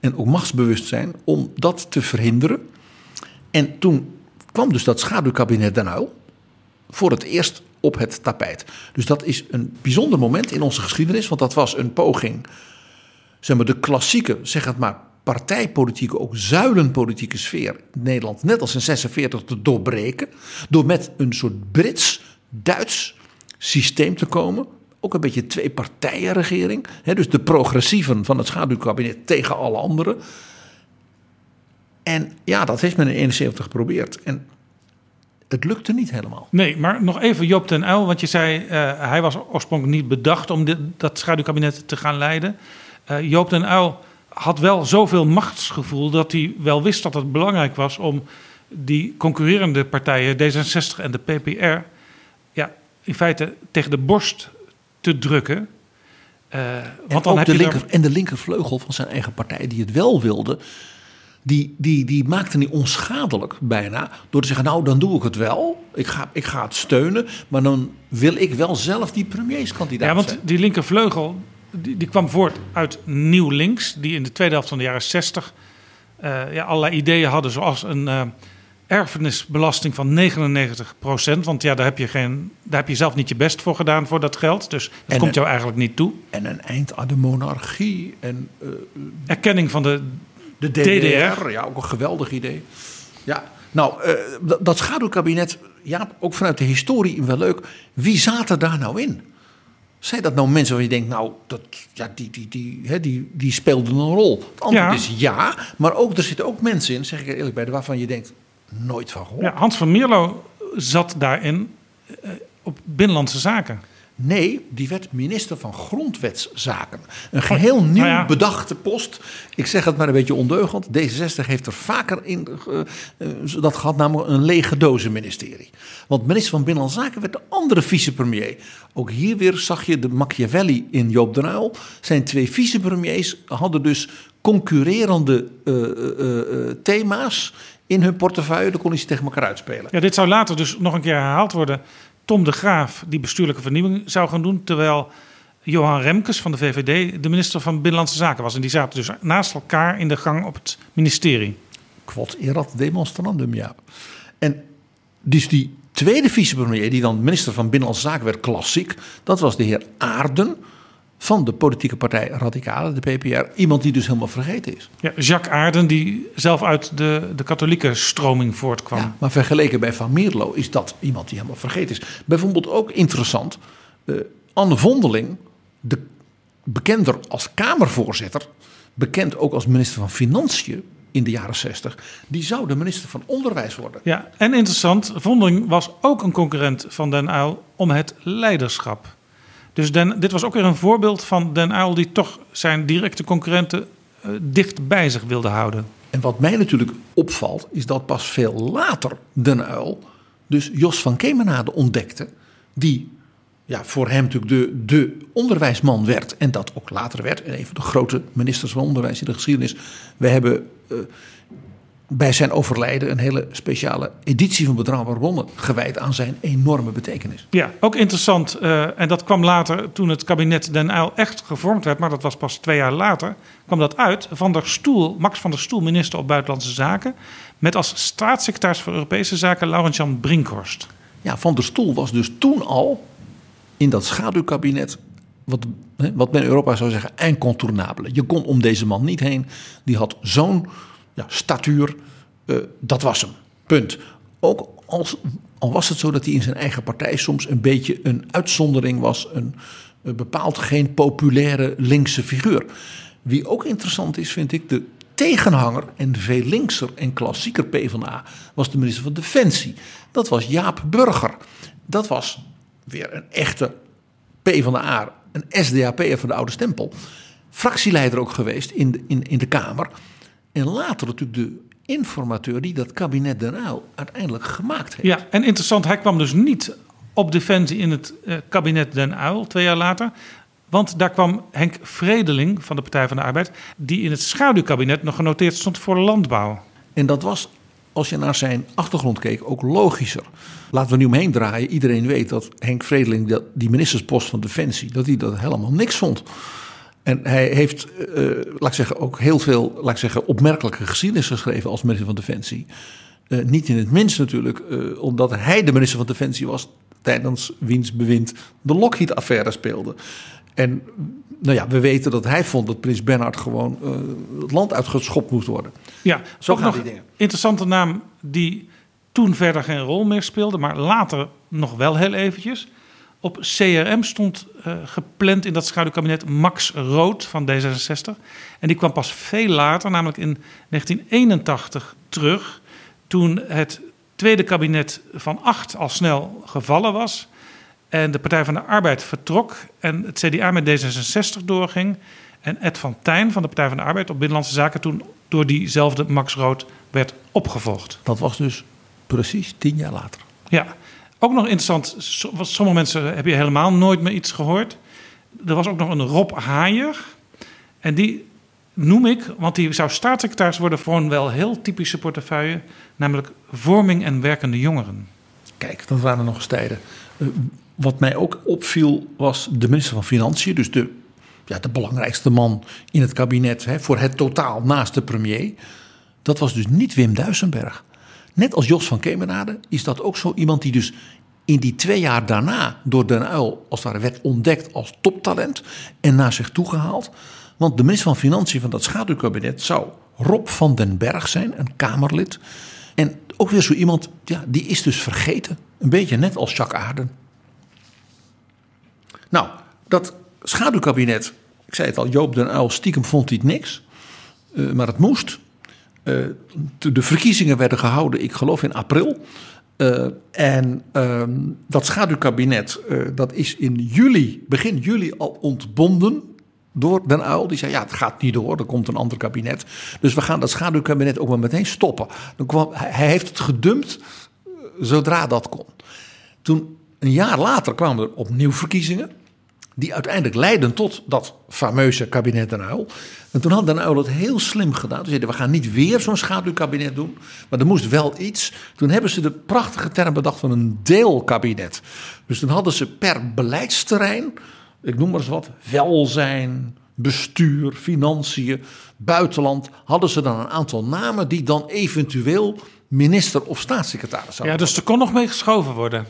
en ook machtsbewustzijn om dat te verhinderen. En toen kwam dus dat schaduwkabinet den Uyl voor het eerst op het tapijt. Dus dat is een bijzonder moment in onze geschiedenis, want dat was een poging, zeg maar de klassieke, zeg het maar, partijpolitieke, ook zuilenpolitieke sfeer in Nederland, net als in 46, te doorbreken. Door met een soort Brits-Duits systeem te komen. Ook een beetje twee partijenregering. Dus de progressieven van het schaduwkabinet tegen alle anderen. En ja, dat heeft men in 71 geprobeerd. En het lukte niet helemaal. Nee, maar nog even Joop den Uyl, want je zei eh, hij was oorspronkelijk niet bedacht om dit, dat schaduwkabinet te gaan leiden. Eh, Joop den Uyl had wel zoveel machtsgevoel dat hij wel wist dat het belangrijk was om die concurrerende partijen, D66 en de PPR, ja, in feite tegen de borst te drukken. Eh, En, want dan heb de je linker, er- en de linkervleugel van zijn eigen partij, die het wel wilde, die, die, die maakte hij onschadelijk bijna. Door te zeggen, nou dan doe ik het wel. Ik ga, ik ga het steunen. Maar dan wil ik wel zelf die premierskandidaat Ja, want zijn. die linkervleugel die, die kwam voort uit Nieuw Links, die in de tweede helft van de jaren 60 eh, ja, allerlei ideeën hadden, zoals een eh, erfenisbelasting van 99% Want ja, daar heb, je geen, daar heb je zelf niet je best voor gedaan voor dat geld. Dus dat En komt een- jou eigenlijk niet toe. En een eind aan de monarchie. En eh, Erkenning van de de DDR. DDR. Ja, ook een geweldig idee. Ja, nou, dat, dat schaduwkabinet, ja, ook vanuit de historie wel leuk. Wie zaten daar nou in? Zijn dat nou mensen waar je denkt, nou, dat, ja, die, die, die, hè, die, die speelden een rol? Het antwoord Ja. is ja, maar ook, er zitten ook mensen in, zeg ik er eerlijk bij, waarvan je denkt, nooit van gehoord. Ja, Hans van Mierlo zat daarin eh, op binnenlandse zaken. Nee, die werd minister van Grondwetszaken. Een geheel nieuw nou ja. bedachte post. Ik zeg het maar een beetje ondeugend. D66 heeft er vaker in eh, eh, dat gehad, namelijk een lege dozen ministerie. Want minister van Binnenlandse Zaken werd de andere vicepremier. Ook hier weer zag je de Machiavelli in Joop den Uyl. Zijn twee vicepremiers hadden dus concurrerende eh, thema's in hun portefeuille. Dan kon hij ze tegen elkaar uitspelen. Ja, dit zou later dus nog een keer herhaald worden. Tom de Graaf die bestuurlijke vernieuwing zou gaan doen. Terwijl Johan Remkes van de VVD de minister van Binnenlandse Zaken was. En die zaten dus naast elkaar in de gang op het ministerie. Quod erat demonstrandum, ja. En dus die tweede vicepremier, die dan minister van Binnenlandse Zaken werd, klassiek. Dat was de heer Aarden van de politieke partij Radicale, de PPR. Iemand die dus helemaal vergeten is. Ja, Jacques Aarden die zelf uit de, de katholieke stroming voortkwam. Ja, maar vergeleken bij Van Mierlo is dat iemand die helemaal vergeten is. Bijvoorbeeld ook interessant, eh, Anne Vondeling, de, bekender als Kamervoorzitter, bekend ook als minister van Financiën in de jaren 60, die zou de minister van Onderwijs worden. Ja, en interessant, Vondeling was ook een concurrent van Den Uyl om het leiderschap. Dus Den, dit was ook weer een voorbeeld van Den Uyl die toch zijn directe concurrenten eh, dicht bij zich wilde houden. En wat mij natuurlijk opvalt, is dat pas veel later Den Uyl dus Jos van Kemenade ontdekte, die ja, voor hem natuurlijk de, de onderwijsman werd en dat ook later werd. En een van de grote ministers van onderwijs in de geschiedenis. We hebben eh, bij zijn overlijden een hele speciale editie van Betrouwbare Bronnen gewijd aan zijn enorme betekenis. Ja, ook interessant. eh, en dat kwam later toen het kabinet Den Uyl echt gevormd werd, maar dat was pas twee jaar later, kwam dat uit. Van der Stoel, Max van der Stoel, minister op Buitenlandse Zaken, met als staatssecretaris voor Europese Zaken Laurent-Jan Brinkhorst. Ja, Van der Stoel was dus toen al in dat schaduwkabinet, wat, wat men in Europa zou zeggen, incontournabele. Je kon om deze man niet heen. Die had zo'n ja, statuur, eh, dat was hem. Punt. Ook als, al was het zo dat hij in zijn eigen partij soms een beetje een uitzondering was, een, een bepaald geen populaire linkse figuur. Wie ook interessant is, vind ik, de tegenhanger en veel linkser en klassieker PvdA was de minister van Defensie. Dat was Jaap Burger. Dat was weer een echte PvdA, een SDAP'er van de oude stempel. Fractieleider ook geweest in de, in, in de Kamer. En later natuurlijk de informateur die dat kabinet Den Uyl uiteindelijk gemaakt heeft. Ja, en interessant, hij kwam dus niet op defensie in het eh, kabinet Den Uyl twee jaar later. Want daar kwam Henk Vredeling van de Partij van de Arbeid, die in het schaduwkabinet nog genoteerd stond voor landbouw. En dat was, als je naar zijn achtergrond keek, ook logischer. Laten we nu omheen draaien. Iedereen weet dat Henk Vredeling, die ministerspost van Defensie, dat hij dat helemaal niks vond. En hij heeft, eh, laat ik zeggen, ook heel veel laat ik zeggen, opmerkelijke geschiedenis geschreven als minister van Defensie. Eh, niet in het minst natuurlijk, eh, omdat hij de minister van Defensie was tijdens wiens bewind de Lockheed-affaire speelde. En nou ja, we weten dat hij vond dat prins Bernhard gewoon het land uitgeschopt moest worden. Ja, Zo gaan nog die dingen. interessante naam die toen verder geen rol meer speelde, maar later nog wel heel eventjes. Op CRM stond eh, gepland in dat schaduwkabinet Max Rood van D66. En die kwam pas veel later, namelijk in 1981, terug. Toen het tweede kabinet van acht al snel gevallen was. En de Partij van de Arbeid vertrok. En het CDA met D66 doorging. En Ed van Tijn van de Partij van de Arbeid op Binnenlandse Zaken toen door diezelfde Max Rood werd opgevolgd. Dat was dus precies tien jaar later. Ja, ook nog interessant. Sommige mensen heb je helemaal nooit meer iets gehoord. Er was ook nog een Rob Haaier. En die noem ik, want die zou staatssecretaris worden voor een wel heel typische portefeuille. Namelijk vorming en werkende jongeren. Kijk, dat waren nog eens tijden. Eh, wat mij ook opviel was de minister van Financiën, dus de, ja, de belangrijkste man in het kabinet hè, voor het totaal naast de premier. Dat was dus niet Wim Duisenberg. Net als Jos van Kemenade is dat ook zo iemand die dus in die twee jaar daarna door Den Uyl als het ware werd ontdekt als toptalent en naar zich toe gehaald. Want de minister van Financiën van dat schaduwkabinet zou Rob van den Berg zijn, een Kamerlid. En ook weer zo iemand, ja, die is dus vergeten. Een beetje net als Jacques Aarden. Nou, dat schaduwkabinet, ik zei het al, Joop den Uyl stiekem vond hij het niks. Eh, maar het moest. Eh, de verkiezingen werden gehouden, ik geloof in april. Uh, en ehm, dat schaduwkabinet, uh, dat is in juli, begin juli al ontbonden door Den Uil. Die zei, ja, het gaat niet door, er komt een ander kabinet. Dus we gaan dat schaduwkabinet ook maar meteen stoppen. Dan kwam, hij heeft het gedumpt zodra dat kon. Toen, een jaar later, kwamen er opnieuw verkiezingen die uiteindelijk leidden tot dat fameuze kabinet Den Uyl. En toen had Den Uyl het heel slim gedaan. Ze zeiden, we gaan niet weer zo'n schaduwkabinet doen, maar er moest wel iets. Toen hebben ze de prachtige term bedacht van een deelkabinet. Dus toen hadden ze per beleidsterrein, ik noem maar eens wat, welzijn, bestuur, financiën, buitenland, hadden ze dan een aantal namen die dan eventueel minister of staatssecretaris zouden Ja, dus er kon nog mee geschoven worden.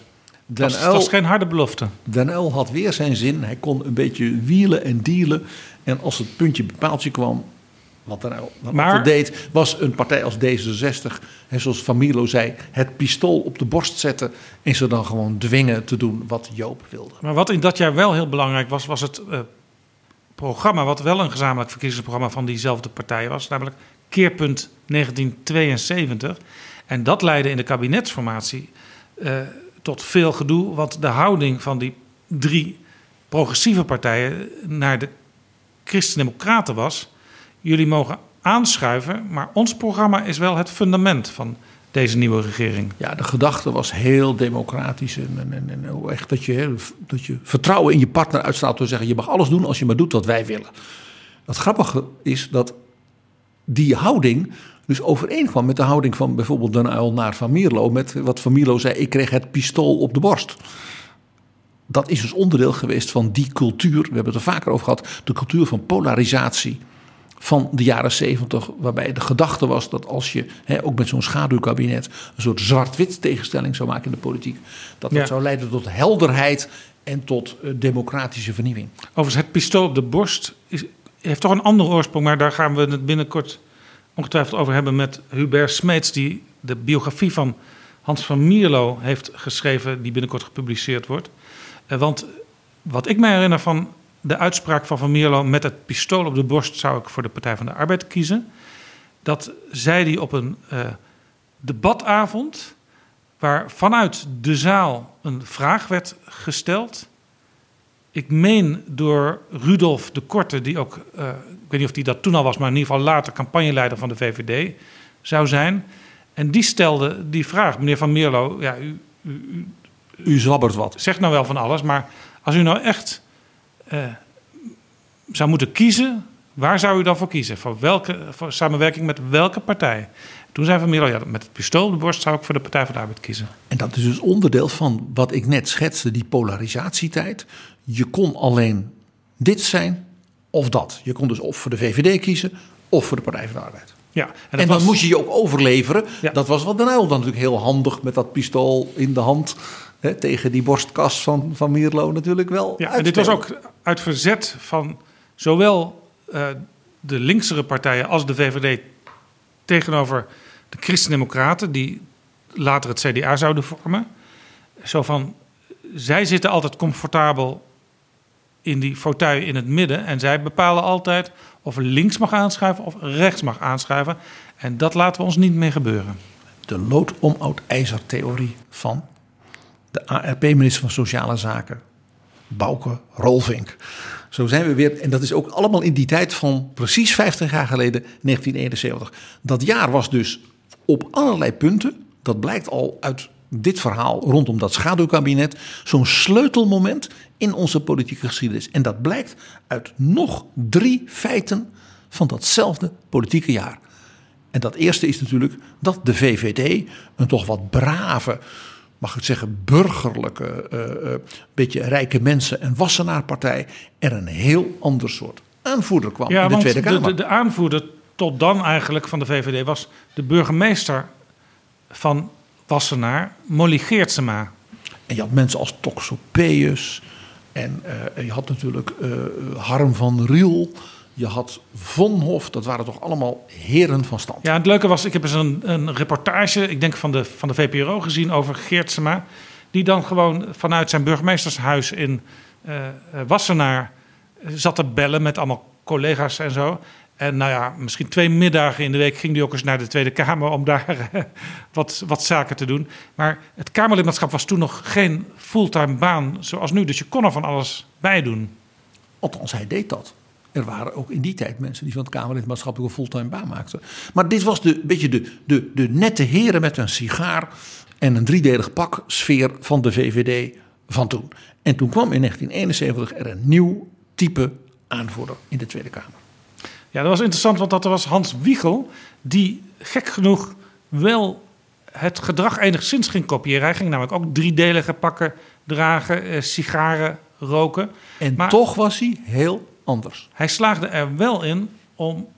Den dat, was geen harde belofte. Den Uyl had weer zijn zin. Hij kon een beetje wielen en dealen. En als het puntje bepaaltje kwam, wat Den Uyl maar, deed, was een partij als D66, en zoals Van Mierlo zei, het pistool op de borst zetten en ze dan gewoon dwingen te doen wat Joop wilde. Maar wat in dat jaar wel heel belangrijk was, was het uh, programma, wat wel een gezamenlijk verkiezingsprogramma van diezelfde partij was, namelijk Keerpunt 1972. En dat leidde in de kabinetsformatie. Uh, tot veel gedoe. Want de houding van die drie progressieve partijen naar de Christen-Democraten was: jullie mogen aanschuiven, maar ons programma is wel het fundament van deze nieuwe regering. Ja, de gedachte was heel democratisch. En, en, en echt dat je, dat je vertrouwen in je partner uitstraalt door te zeggen: je mag alles doen als je maar doet wat wij willen. Het grappige is dat die houding dus overeenkwam met de houding van bijvoorbeeld Den Uyl naar Van Mierlo. Met wat Van Mierlo zei, ik kreeg het pistool op de borst. Dat is dus onderdeel geweest van die cultuur, we hebben het er vaker over gehad, de cultuur van polarisatie van de jaren zeventig. Waarbij de gedachte was dat als je ook met zo'n schaduwkabinet een soort zwart-wit tegenstelling zou maken in de politiek. Dat dat zou leiden tot helderheid en tot uh, democratische vernieuwing. Overigens, het pistool op de borst is, heeft toch een andere oorsprong, maar daar gaan we het binnenkort ongetwijfeld over hebben met Hubert Smeets, die de biografie van Hans van Mierlo heeft geschreven, die binnenkort gepubliceerd wordt. Eh, want wat ik me herinner van de uitspraak van Van Mierlo met het pistool op de borst zou ik voor de Partij van de Arbeid kiezen. Dat zei hij op een uh, debatavond waar vanuit de zaal een vraag werd gesteld. Ik meen door Rudolf de Korte, die ook uh, ik weet niet of hij dat toen al was, maar in ieder geval later campagneleider van de VVD zou zijn. En die stelde die vraag, meneer Van Meerlo, ja, u, u, u, u zabbert wat. Zegt nou wel van alles, maar als u nou echt uh, zou moeten kiezen, waar zou u dan voor kiezen? Voor welke voor samenwerking met welke partij? Toen zei Van Mierlo, ja, met het pistool op de borst zou ik voor de Partij van de Arbeid kiezen. En dat is dus onderdeel van wat ik net schetste, die polarisatietijd. Je kon alleen dit zijn of dat. Je kon dus of voor de VVD kiezen of voor de Partij van de Arbeid. Ja, en, dan moest je je ook overleveren. Dat was wat Den Uyl dan natuurlijk heel handig met dat pistool in de hand. Hè, tegen die borstkas van, van Mierlo natuurlijk wel. Ja, en dit was ook uit verzet van zowel uh, de linksere partijen als de VVD tegenover de Christen-Democraten, die later het CDA zouden vormen. Zo van, zij zitten altijd comfortabel in die fauteuil in het midden. En zij bepalen altijd of links mag aanschuiven of rechts mag aanschuiven. En dat laten we ons niet meer gebeuren. De lood om oud ijzer theorie van de ARP-minister van Sociale Zaken, Bouke Rolvink. Zo zijn we weer, en dat is ook allemaal in die tijd van precies 50 jaar geleden, 1971. Dat jaar was dus op allerlei punten, dat blijkt al uit dit verhaal rondom dat schaduwkabinet zo'n sleutelmoment in onze politieke geschiedenis. En dat blijkt uit nog drie feiten van datzelfde politieke jaar. En dat eerste is natuurlijk dat de VVD, een toch wat brave, mag ik zeggen, burgerlijke, uh, uh, beetje rijke mensen- en wassenaarpartij, er een heel ander soort aanvoerder kwam ja, in de Tweede Kamer. De, de, de aanvoerder tot dan eigenlijk van de VVD was de burgemeester van Wassenaar, Molly Geertsema. En je had mensen als Toxopeus. En uh, je had natuurlijk uh, Harm van Riel. Je had Vonhof. Dat waren toch allemaal heren van stand. Ja, het leuke was, ik heb eens een, een reportage, ik denk van de, van de VPRO gezien over Geertsema. Die dan gewoon vanuit zijn burgemeestershuis in uh, Wassenaar zat te bellen met allemaal collega's en zo. En nou ja, misschien twee middagen in de week ging hij ook eens naar de Tweede Kamer om daar eh, wat, wat zaken te doen. Maar het Kamerlidmaatschap was toen nog geen fulltime baan zoals nu. Dus je kon er van alles bij doen. Althans, hij deed dat. Er waren ook in die tijd mensen die van het Kamerlidmaatschap een fulltime baan maakten. Maar dit was de beetje de, de, de nette heren met een sigaar en een driedelig pak sfeer van de VVD van toen. En toen kwam in 1971 er een nieuw type aanvoerder in de Tweede Kamer. Ja, dat was interessant, want dat was Hans Wiegel, die gek genoeg wel het gedrag enigszins ging kopiëren. Hij ging namelijk ook driedelige pakken dragen, eh, sigaren roken. En toch was hij heel anders. Hij slaagde er wel in om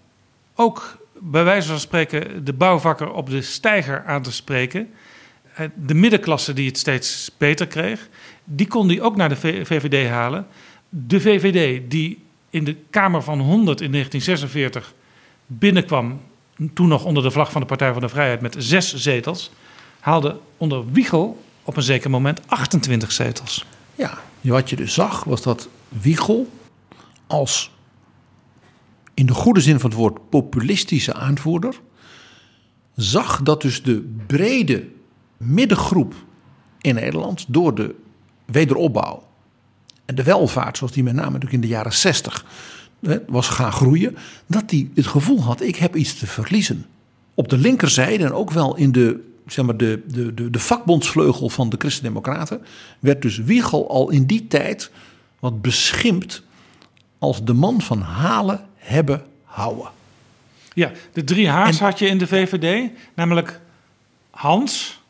ook bij wijze van spreken de bouwvakker op de steiger aan te spreken. Eh, de middenklasse die het steeds beter kreeg, die kon hij ook naar de VVD halen. De VVD die in de Kamer van 100 in 1946 binnenkwam, toen nog onder de vlag van de Partij van de Vrijheid met zes zetels, haalde onder Wiegel op een zeker moment 28 zetels. Ja, wat je dus zag was dat Wiegel als in de goede zin van het woord populistische aanvoerder zag dat dus de brede middengroep in Nederland door de wederopbouw en de welvaart, zoals die met name natuurlijk in de jaren 60 was gaan groeien, dat hij het gevoel had: ik heb iets te verliezen. Op de linkerzijde en ook wel in de, zeg maar, de, de, de, de vakbondsvleugel van de Christen-Democraten werd dus Wiegel al in die tijd wat beschimpt als de man van halen, hebben, houden. Ja, de drie H's had je in de VVD, namelijk Hans,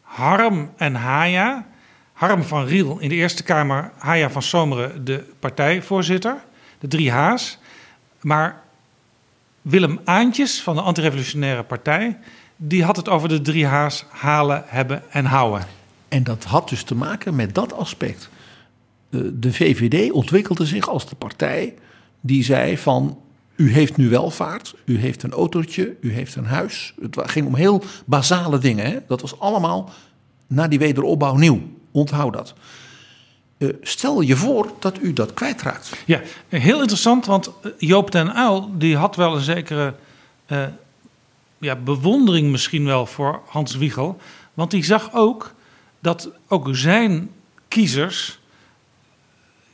Harm en Haya. Harm van Riel in de Eerste Kamer, Haya van Zomeren de partijvoorzitter. De drie H's. Maar Willem Aantjes van de Antirevolutionaire Partij... die had het over de drie H's halen, hebben en houden. En dat had dus te maken met dat aspect. De VVD ontwikkelde zich als de partij die zei van... U heeft nu welvaart, u heeft een autootje, u heeft een huis. Het ging om heel basale dingen. Hè? Dat was allemaal na die wederopbouw nieuw. Onthoud dat. Uh, stel je voor dat u dat kwijtraakt. Ja, heel interessant, want eh, Joop den Uyl die had wel een zekere uh, ja, bewondering misschien wel voor Hans Wiegel. Want die zag ook dat ook zijn kiezers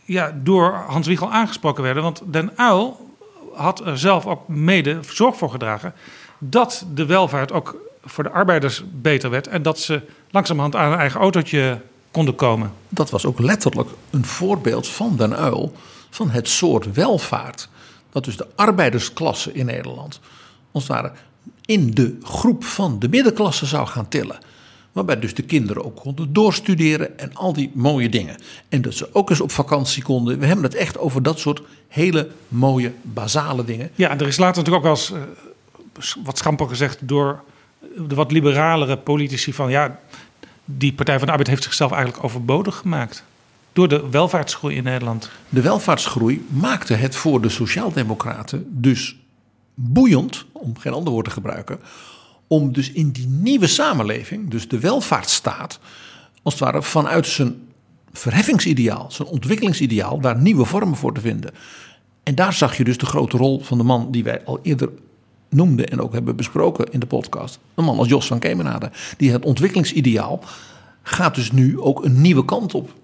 ja, door Hans Wiegel aangesproken werden. Want den Uyl had er zelf ook mede zorg voor gedragen dat de welvaart ook voor de arbeiders beter werd. En dat ze langzamerhand aan een eigen autootje konden komen. Dat was ook letterlijk een voorbeeld van Den Uil van het soort welvaart dat dus de arbeidersklasse in Nederland als het ware in de groep van de middenklasse zou gaan tillen. Waarbij dus de kinderen ook konden doorstuderen en al die mooie dingen. En dat ze ook eens op vakantie konden. We hebben het echt over dat soort hele mooie, basale dingen. Ja, en er is later natuurlijk ook wel eens uh, wat schamper gezegd door de wat liberalere politici van ja, die Partij van de Arbeid heeft zichzelf eigenlijk overbodig gemaakt. Door de welvaartsgroei in Nederland. De welvaartsgroei maakte het voor de Sociaaldemocraten dus boeiend, om geen ander woord te gebruiken, om dus in die nieuwe samenleving, dus de welvaartsstaat, als het ware vanuit zijn verheffingsideaal, zijn ontwikkelingsideaal, daar nieuwe vormen voor te vinden. En daar zag je dus de grote rol van de man die wij al eerder noemde en ook hebben besproken in de podcast. Een man als Jos van Kemenade. Die het ontwikkelingsideaal gaat dus nu ook een nieuwe kant op.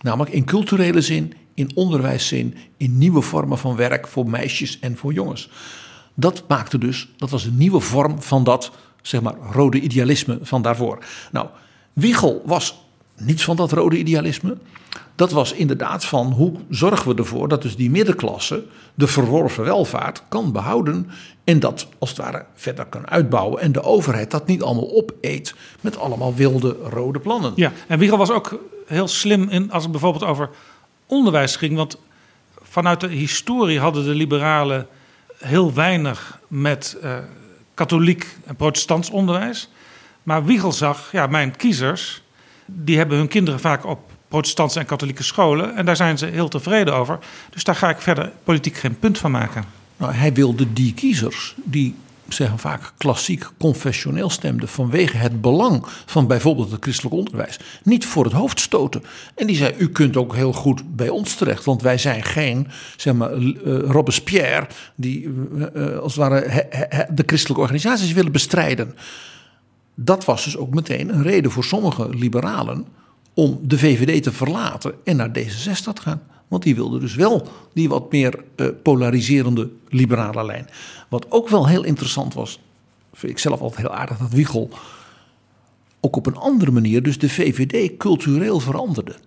Namelijk in culturele zin, in onderwijszin, in nieuwe vormen van werk voor meisjes en voor jongens. Dat maakte dus, dat was een nieuwe vorm van dat, zeg maar, rode idealisme van daarvoor. Nou, Wiegel was niets van dat rode idealisme. Dat was inderdaad van hoe zorgen we ervoor dat dus die middenklasse de verworven welvaart kan behouden en dat als het ware verder kan uitbouwen en de overheid dat niet allemaal opeet met allemaal wilde rode plannen. Ja, en Wiegel was ook heel slim in als het bijvoorbeeld over onderwijs ging, want vanuit de historie hadden de liberalen heel weinig met uh, katholiek en protestants onderwijs. Maar Wiegel zag, ja, mijn kiezers, die hebben hun kinderen vaak op protestantse en katholieke scholen. En daar zijn ze heel tevreden over. Dus daar ga ik verder politiek geen punt van maken. Nou, hij wilde die kiezers die zeggen vaak klassiek confessioneel stemde vanwege het belang van bijvoorbeeld het christelijk onderwijs, niet voor het hoofd stoten. En die zei: U kunt ook heel goed bij ons terecht, want wij zijn geen zeg maar, uh, Robespierre die uh, als het ware de christelijke organisaties willen bestrijden. Dat was dus ook meteen een reden voor sommige liberalen om de VVD te verlaten en naar D66 te gaan. Want die wilde dus wel die wat meer uh, polariserende liberale lijn. Wat ook wel heel interessant was, vind ik zelf altijd heel aardig, dat Wiegel ook op een andere manier dus de VVD cultureel veranderde. Het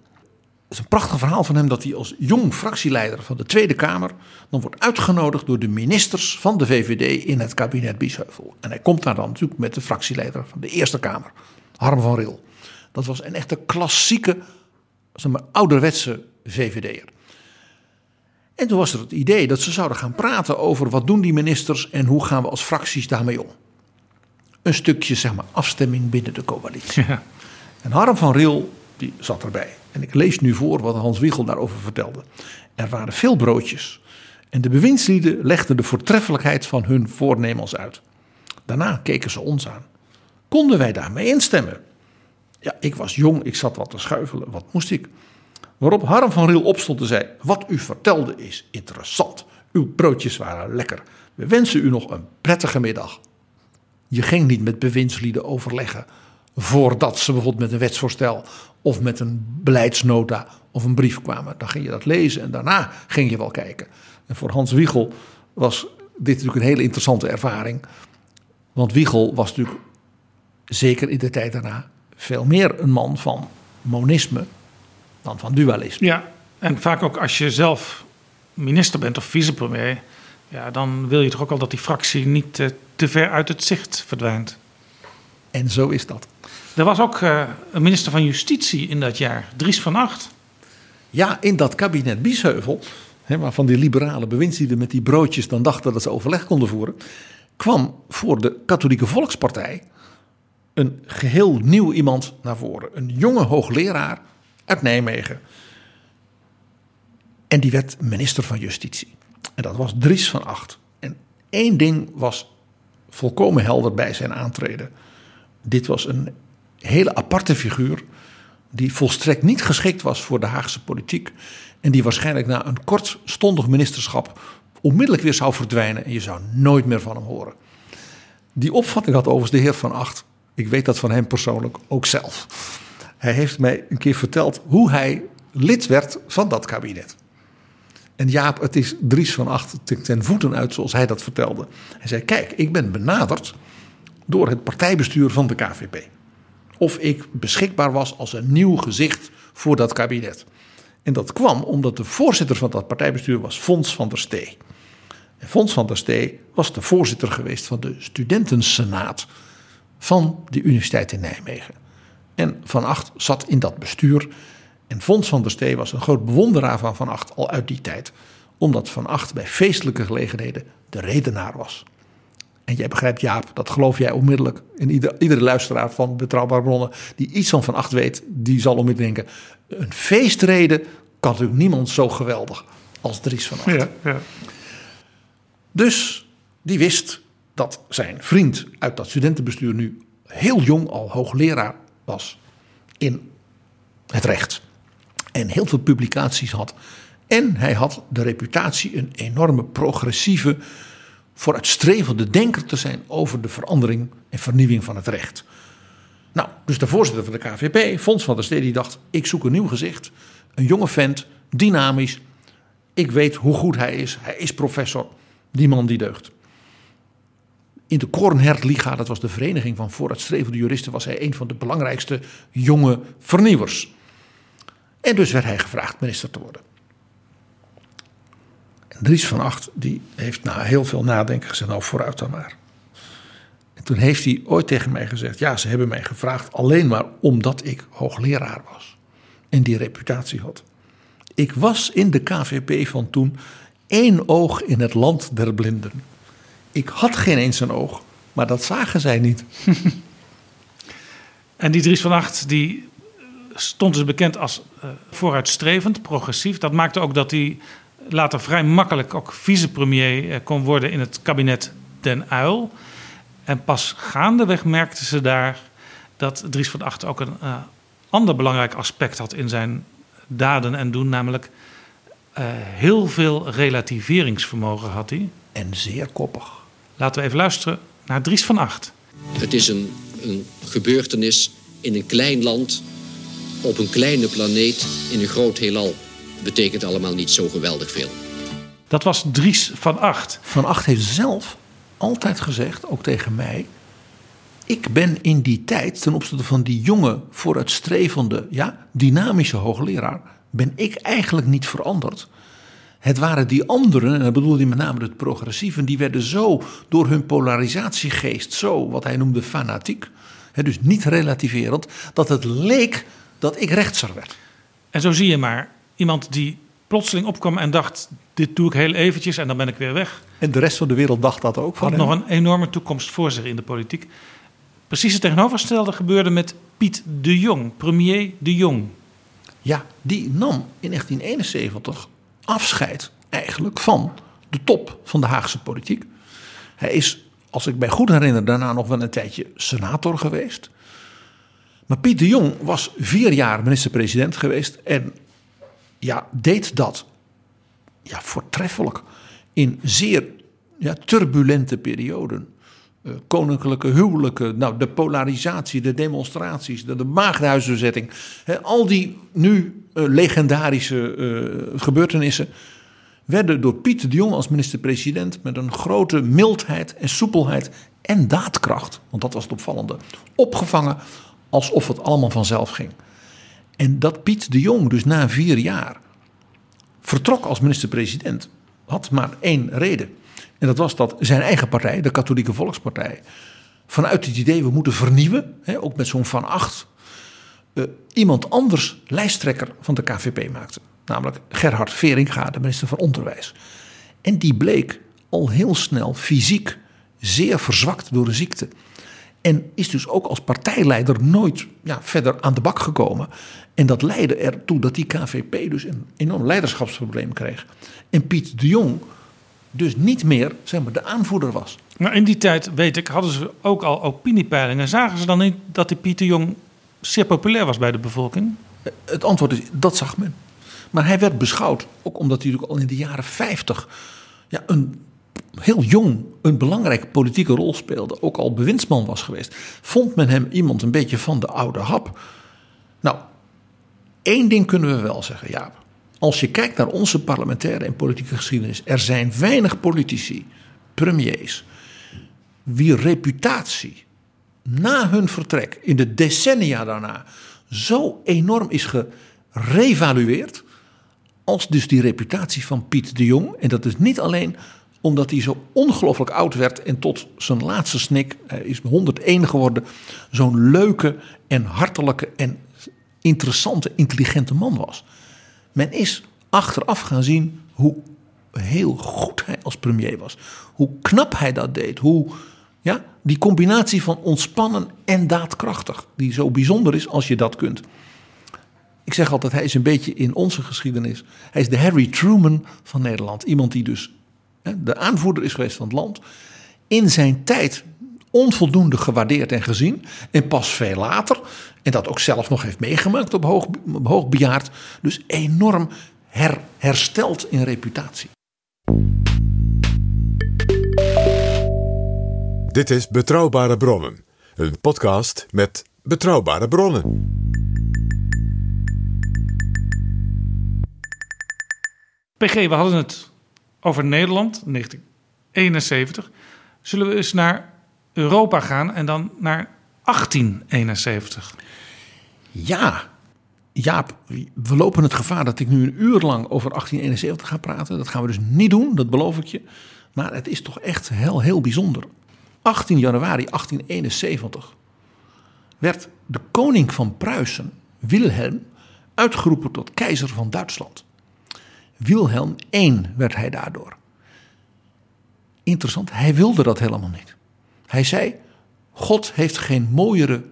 is een prachtig verhaal van hem dat hij als jong fractieleider van de Tweede Kamer dan wordt uitgenodigd door de ministers van de VVD in het kabinet Biesheuvel. En hij komt daar dan natuurlijk met de fractieleider van de Eerste Kamer, Harm van Ril. Dat was een echte klassieke, zeg maar, ouderwetse VVD'er. En toen was er het idee dat ze zouden gaan praten over wat doen die ministers en hoe gaan we als fracties daarmee om. Een stukje zeg maar afstemming binnen de coalitie. Ja. En Harm van Ril die zat erbij. En ik lees nu voor wat Hans Wiegel daarover vertelde. Er waren veel broodjes. En de bewindslieden legden de voortreffelijkheid van hun voornemens uit. Daarna keken ze ons aan. Konden wij daarmee instemmen? Ja, ik was jong, ik zat wat te schuifelen. Wat moest ik? Waarop Harm van Riel opstond en zei: Wat u vertelde is interessant. Uw broodjes waren lekker. We wensen u nog een prettige middag. Je ging niet met bewindslieden overleggen voordat ze bijvoorbeeld met een wetsvoorstel of met een beleidsnota of een brief kwamen. Dan ging je dat lezen en daarna ging je wel kijken. En voor Hans Wiegel was dit natuurlijk een hele interessante ervaring. Want Wiegel was natuurlijk, zeker in de tijd daarna, veel meer een man van monisme dan van dualisme. Ja, en vaak ook als je zelf minister bent of vicepremier, ja, dan wil je toch ook al dat die fractie niet uh, te ver uit het zicht verdwijnt. En zo is dat. Er was ook uh, een minister van Justitie in dat jaar, Dries van Acht. Ja, in dat kabinet Biesheuvel, hè, waarvan die liberale bewindslieden met die broodjes dan dachten dat ze overleg konden voeren, kwam voor de Katholieke Volkspartij een geheel nieuw iemand naar voren. Een jonge hoogleraar uit Nijmegen. En die werd minister van Justitie. En dat was Dries van Acht. En één ding was volkomen helder bij zijn aantreden. Dit was een hele aparte figuur. Die volstrekt niet geschikt was voor de Haagse politiek. En die waarschijnlijk na een kortstondig ministerschap onmiddellijk weer zou verdwijnen. En je zou nooit meer van hem horen. Die opvatting had overigens de heer Van Acht. Ik weet dat van hem persoonlijk ook zelf. Hij heeft mij een keer verteld hoe hij lid werd van dat kabinet. En Jaap, het is Dries van Acht ten voeten uit zoals hij dat vertelde. Hij zei, kijk, ik ben benaderd door het partijbestuur van de KVP. Of ik beschikbaar was als een nieuw gezicht voor dat kabinet. En dat kwam omdat de voorzitter van dat partijbestuur was Fons van der Stee. En Fons van der Stee was de voorzitter geweest van de studentensenaat van de Universiteit in Nijmegen. En Van Acht zat in dat bestuur. En Fons van der Stee was een groot bewonderaar van Van Acht al uit die tijd. Omdat Van Acht bij feestelijke gelegenheden de redenaar was. En jij begrijpt, Jaap, dat geloof jij onmiddellijk. En ieder, iedere luisteraar van Betrouwbare Bronnen die iets van Van Acht weet, die zal onmiddellijk denken: een feestreden kan natuurlijk niemand zo geweldig als Dries van Acht. Ja, ja. Dus die wist dat zijn vriend uit dat studentenbestuur nu heel jong al hoogleraar was in het recht. En heel veel publicaties had. En hij had de reputatie een enorme progressieve, vooruitstrevende denker te zijn over de verandering en vernieuwing van het recht. Nou, dus de voorzitter van de KVP, Fons van der Stee, die dacht: ik zoek een nieuw gezicht. Een jonge vent, dynamisch. Ik weet hoe goed hij is. Hij is professor. Die man die deugt. In de Kornhert-liga, dat was de vereniging van vooruitstrevende juristen, was hij een van de belangrijkste jonge vernieuwers. En dus werd hij gevraagd minister te worden. En Dries van Acht die heeft na heel veel nadenken gezegd, nou vooruit dan maar. En toen heeft hij ooit tegen mij gezegd, ja ze hebben mij gevraagd alleen maar omdat ik hoogleraar was. En die reputatie had. Ik was in de KVP van toen één oog in het land der blinden. Ik had geen eens een oog, maar dat zagen zij niet. en die Dries van Acht, die stond dus bekend als uh, vooruitstrevend, progressief. Dat maakte ook dat hij later vrij makkelijk ook vicepremier uh, kon worden in het kabinet Den Uil. En pas gaandeweg merkten ze daar dat Dries van Acht ook een uh, ander belangrijk aspect had in zijn daden en doen, namelijk heel veel relativeringsvermogen had hij. En zeer koppig. Laten we even luisteren naar Dries van Acht. Het is een, een gebeurtenis in een klein land, op een kleine planeet, in een groot heelal. Betekent allemaal niet zo geweldig veel. Dat was Dries van Acht. Van Acht heeft zelf altijd gezegd, ook tegen mij. Ik ben in die tijd, ten opzichte van die jonge, vooruitstrevende, ja, dynamische hoogleraar, ben ik eigenlijk niet veranderd. Het waren die anderen, en dat bedoelde hij met name het progressieven, die werden zo door hun polarisatiegeest, zo wat hij noemde fanatiek, dus niet relativerend, dat het leek dat ik rechtser werd. En zo zie je maar, iemand die plotseling opkwam en dacht: dit doe ik heel eventjes en dan ben ik weer weg. En de rest van de wereld dacht dat ook. Had nog een enorme toekomst voor zich in de politiek. Precies het tegenovergestelde gebeurde met Piet de Jong, premier de Jong. Ja, die nam in 1971 afscheid eigenlijk van de top van de Haagse politiek. Hij is, als ik mij goed herinner, daarna nog wel een tijdje senator geweest. Maar Piet de Jong was vier jaar minister-president geweest en ja, deed dat ja, voortreffelijk in zeer ja, turbulente perioden. Uh, koninklijke huwelijken, nou, de polarisatie, de demonstraties, de, de al die nu legendarische uh, gebeurtenissen werden door Pieter de Jong als minister-president met een grote mildheid en soepelheid en daadkracht, want dat was het opvallende, opgevangen alsof het allemaal vanzelf ging. En dat Piet de Jong dus na vier jaar vertrok als minister-president, had maar één reden. En dat was dat zijn eigen partij, de Katholieke Volkspartij, vanuit het idee we moeten vernieuwen, hè, ook met zo'n Van Acht, uh, iemand anders lijsttrekker van de KVP maakte. Namelijk Gerhard Veringa, de minister van Onderwijs. En die bleek al heel snel fysiek zeer verzwakt door de ziekte. En is dus ook als partijleider nooit ja, verder aan de bak gekomen. En dat leidde ertoe dat die KVP dus een enorm leiderschapsprobleem kreeg. En Piet de Jong dus niet meer zeg maar, de aanvoerder was. Maar in die tijd, weet ik, hadden ze ook al opiniepeilingen. Zagen ze dan niet dat die Piet de Jong zeer populair was bij de bevolking? Het antwoord is, dat zag men. Maar hij werd beschouwd, ook omdat hij al in de jaren 50 ja, een heel jong een belangrijke politieke rol speelde, ook al bewindsman was geweest, vond men hem iemand een beetje van de oude hap. Nou, één ding kunnen we wel zeggen, Jaap. Als je kijkt naar onze parlementaire en politieke geschiedenis, er zijn weinig politici, premiers, wie reputatie na hun vertrek, in de decennia daarna, zo enorm is gerevalueerd. Als dus die reputatie van Piet de Jong. En dat is niet alleen omdat hij zo ongelooflijk oud werd en tot zijn laatste snik, hij is 101 geworden, zo'n leuke en hartelijke en interessante, intelligente man was. Men is achteraf gaan zien hoe heel goed hij als premier was. Hoe knap hij dat deed. Hoe ja, die combinatie van ontspannen en daadkrachtig, die zo bijzonder is als je dat kunt. Ik zeg altijd, hij is een beetje in onze geschiedenis. Hij is de Harry Truman van Nederland. Iemand die dus de aanvoerder is geweest van het land. In zijn tijd onvoldoende gewaardeerd en gezien. En pas veel later, en dat ook zelf nog heeft meegemaakt op hoog, hoog bejaard. Dus enorm her, hersteld in reputatie. Dit is Betrouwbare Bronnen, een podcast met betrouwbare bronnen. PG, we hadden het over Nederland, 1971. Zullen we eens naar Europa gaan en dan naar 1871? Ja, Jaap, we lopen het gevaar dat ik nu een uur lang over 1871 ga praten. Dat gaan we dus niet doen, dat beloof ik je. Maar het is toch echt heel, heel bijzonder. 18 januari 1871 werd de koning van Pruisen, Wilhelm, uitgeroepen tot keizer van Duitsland. Wilhelm I werd hij daardoor. Interessant, hij wilde dat helemaal niet. Hij zei: God heeft geen mooiere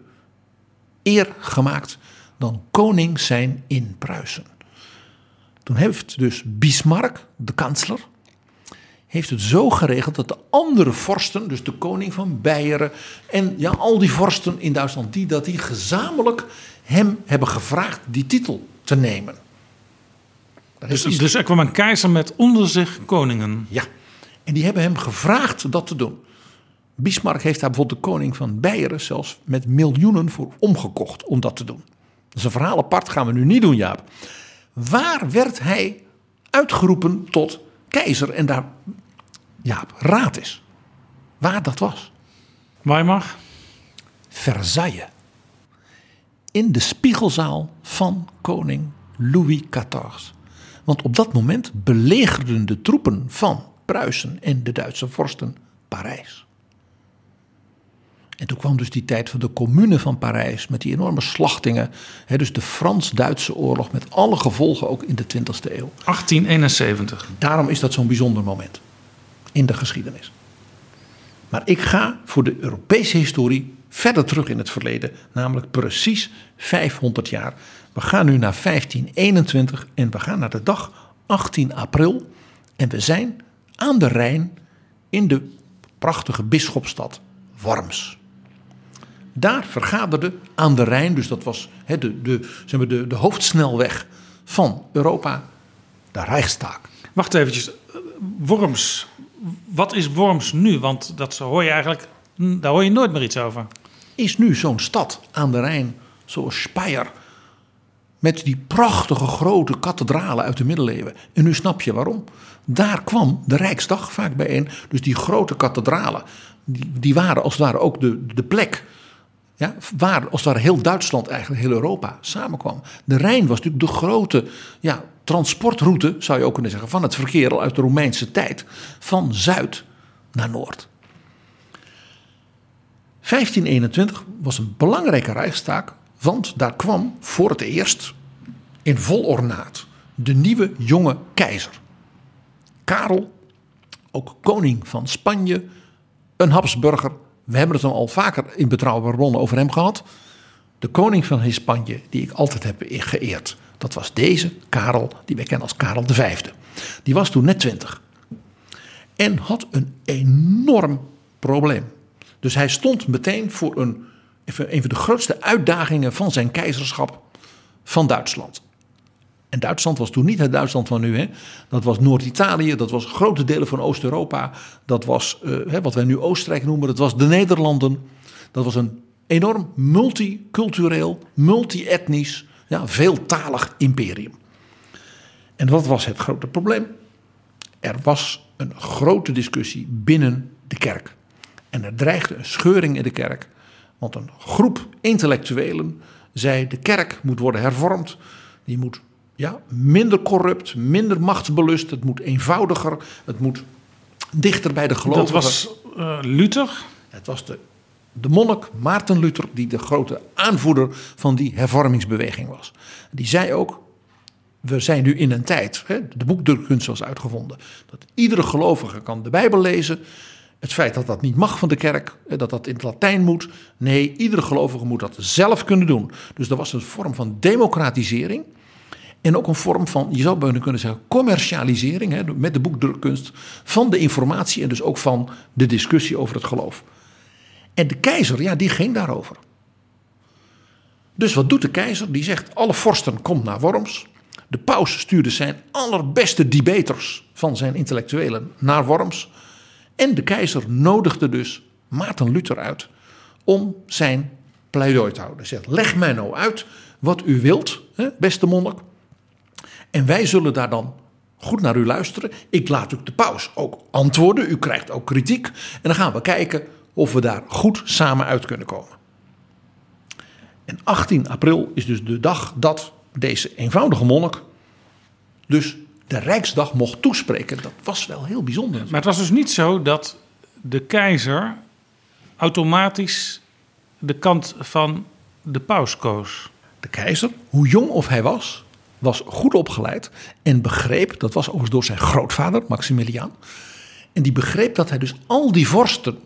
eer gemaakt dan koning zijn in Pruisen. Toen heeft dus Bismarck, de kansler, heeft het zo geregeld dat de andere vorsten, dus de koning van Beieren en ja, al die vorsten in Duitsland, die, dat die gezamenlijk hem hebben gevraagd die titel te nemen. Dus, dus er kwam een keizer met onder zich koningen. Ja, en die hebben hem gevraagd dat te doen. Bismarck heeft daar bijvoorbeeld de koning van Beieren zelfs met miljoenen voor omgekocht om dat te doen. Dat is een verhaal apart, gaan we nu niet doen, Jaap. Waar werd hij uitgeroepen tot keizer en daar Jaap raad is waar dat was? Weimar? Versailles. In de spiegelzaal van koning Louis XIV. Want op dat moment belegerden de troepen van Pruisen en de Duitse vorsten Parijs. En toen kwam dus die tijd van de commune van Parijs met die enorme slachtingen. Hè, dus de Frans-Duitse oorlog met alle gevolgen ook in de 20e eeuw. 1871. Daarom is dat zo'n bijzonder moment in de geschiedenis. Maar ik ga voor de Europese historie verder terug in het verleden, namelijk precies 500 jaar. We gaan nu naar 1521 en we gaan naar de dag 18 april. En we zijn aan de Rijn in de prachtige bisschopstad Worms. Daar vergaderde aan de Rijn, dus dat was he, de, de, zeg maar de, de hoofdsnelweg van Europa, de Rijkstaak. Wacht eventjes, Worms. Wat is Worms nu? Want dat hoor je eigenlijk, daar hoor je nooit meer iets over. Is nu zo'n stad aan de Rijn, zoals Speyer, met die prachtige grote kathedralen uit de middeleeuwen. En nu snap je waarom. Daar kwam de Rijksdag vaak bijeen. Dus die grote kathedralen, die, die waren als het ware ook de, de plek ja, waar als ware heel Duitsland, eigenlijk heel Europa samenkwam. De Rijn was natuurlijk de grote ja, transportroute, zou je ook kunnen zeggen, van het verkeer al uit de Romeinse tijd. Van zuid naar noord. 1521 was een belangrijke reistaak, want daar kwam voor het eerst in vol ornaat de nieuwe jonge keizer. Karel, ook koning van Spanje, een Habsburger we hebben het al vaker in betrouwbare bronnen over hem gehad. De koning van Spanje, die ik altijd heb geëerd. Dat was deze, Karel, die wij kennen als Karel V. Die was toen net 20. En had een enorm probleem. Dus hij stond meteen voor een, een van de grootste uitdagingen van zijn keizerschap van Duitsland. En Duitsland was toen niet het Duitsland van nu. Hè. Dat was Noord-Italië, dat was grote delen van Oost-Europa. Dat was uh, wat wij nu Oostenrijk noemen, dat was de Nederlanden. Dat was een enorm multicultureel, multi-etnisch, ja, veeltalig imperium. En wat was het grote probleem? Er was een grote discussie binnen de kerk. En er dreigde een scheuring in de kerk. Want een groep intellectuelen zei: de kerk moet worden hervormd. Die moet ja, minder corrupt, minder machtsbelust. Het moet eenvoudiger. Het moet dichter bij de gelovigen. Dat was uh, Luther? Het was de, de monnik Maarten Luther die de grote aanvoerder van die hervormingsbeweging was. Die zei ook, we zijn nu in een tijd, hè, de boekdrukkunst was uitgevonden, dat iedere gelovige kan de Bijbel lezen. Het feit dat dat niet mag van de kerk, dat dat in het Latijn moet. Nee, iedere gelovige moet dat zelf kunnen doen. Dus er was een vorm van democratisering. En ook een vorm van, je zou bijna kunnen zeggen, commercialisering hè, met de boekdrukkunst van de informatie en dus ook van de discussie over het geloof. En de keizer, ja, die ging daarover. Dus wat doet de keizer? Die zegt: alle vorsten komt naar Worms. De paus stuurde zijn allerbeste debaters van zijn intellectuelen naar Worms. En de keizer nodigde dus Maarten Luther uit om zijn pleidooi te houden. Hij zegt: leg mij nou uit wat u wilt, beste monnik. En wij zullen daar dan goed naar u luisteren. Ik laat u de paus ook antwoorden. U krijgt ook kritiek. En dan gaan we kijken of we daar goed samen uit kunnen komen. En 18 april is dus de dag dat deze eenvoudige monnik dus de Rijksdag mocht toespreken. Dat was wel heel bijzonder. Maar het was dus niet zo dat de keizer automatisch de kant van de paus koos. De keizer, hoe jong of hij was, was goed opgeleid en begreep, dat was overigens door zijn grootvader Maximiliaan, en die begreep dat hij dus al die vorsten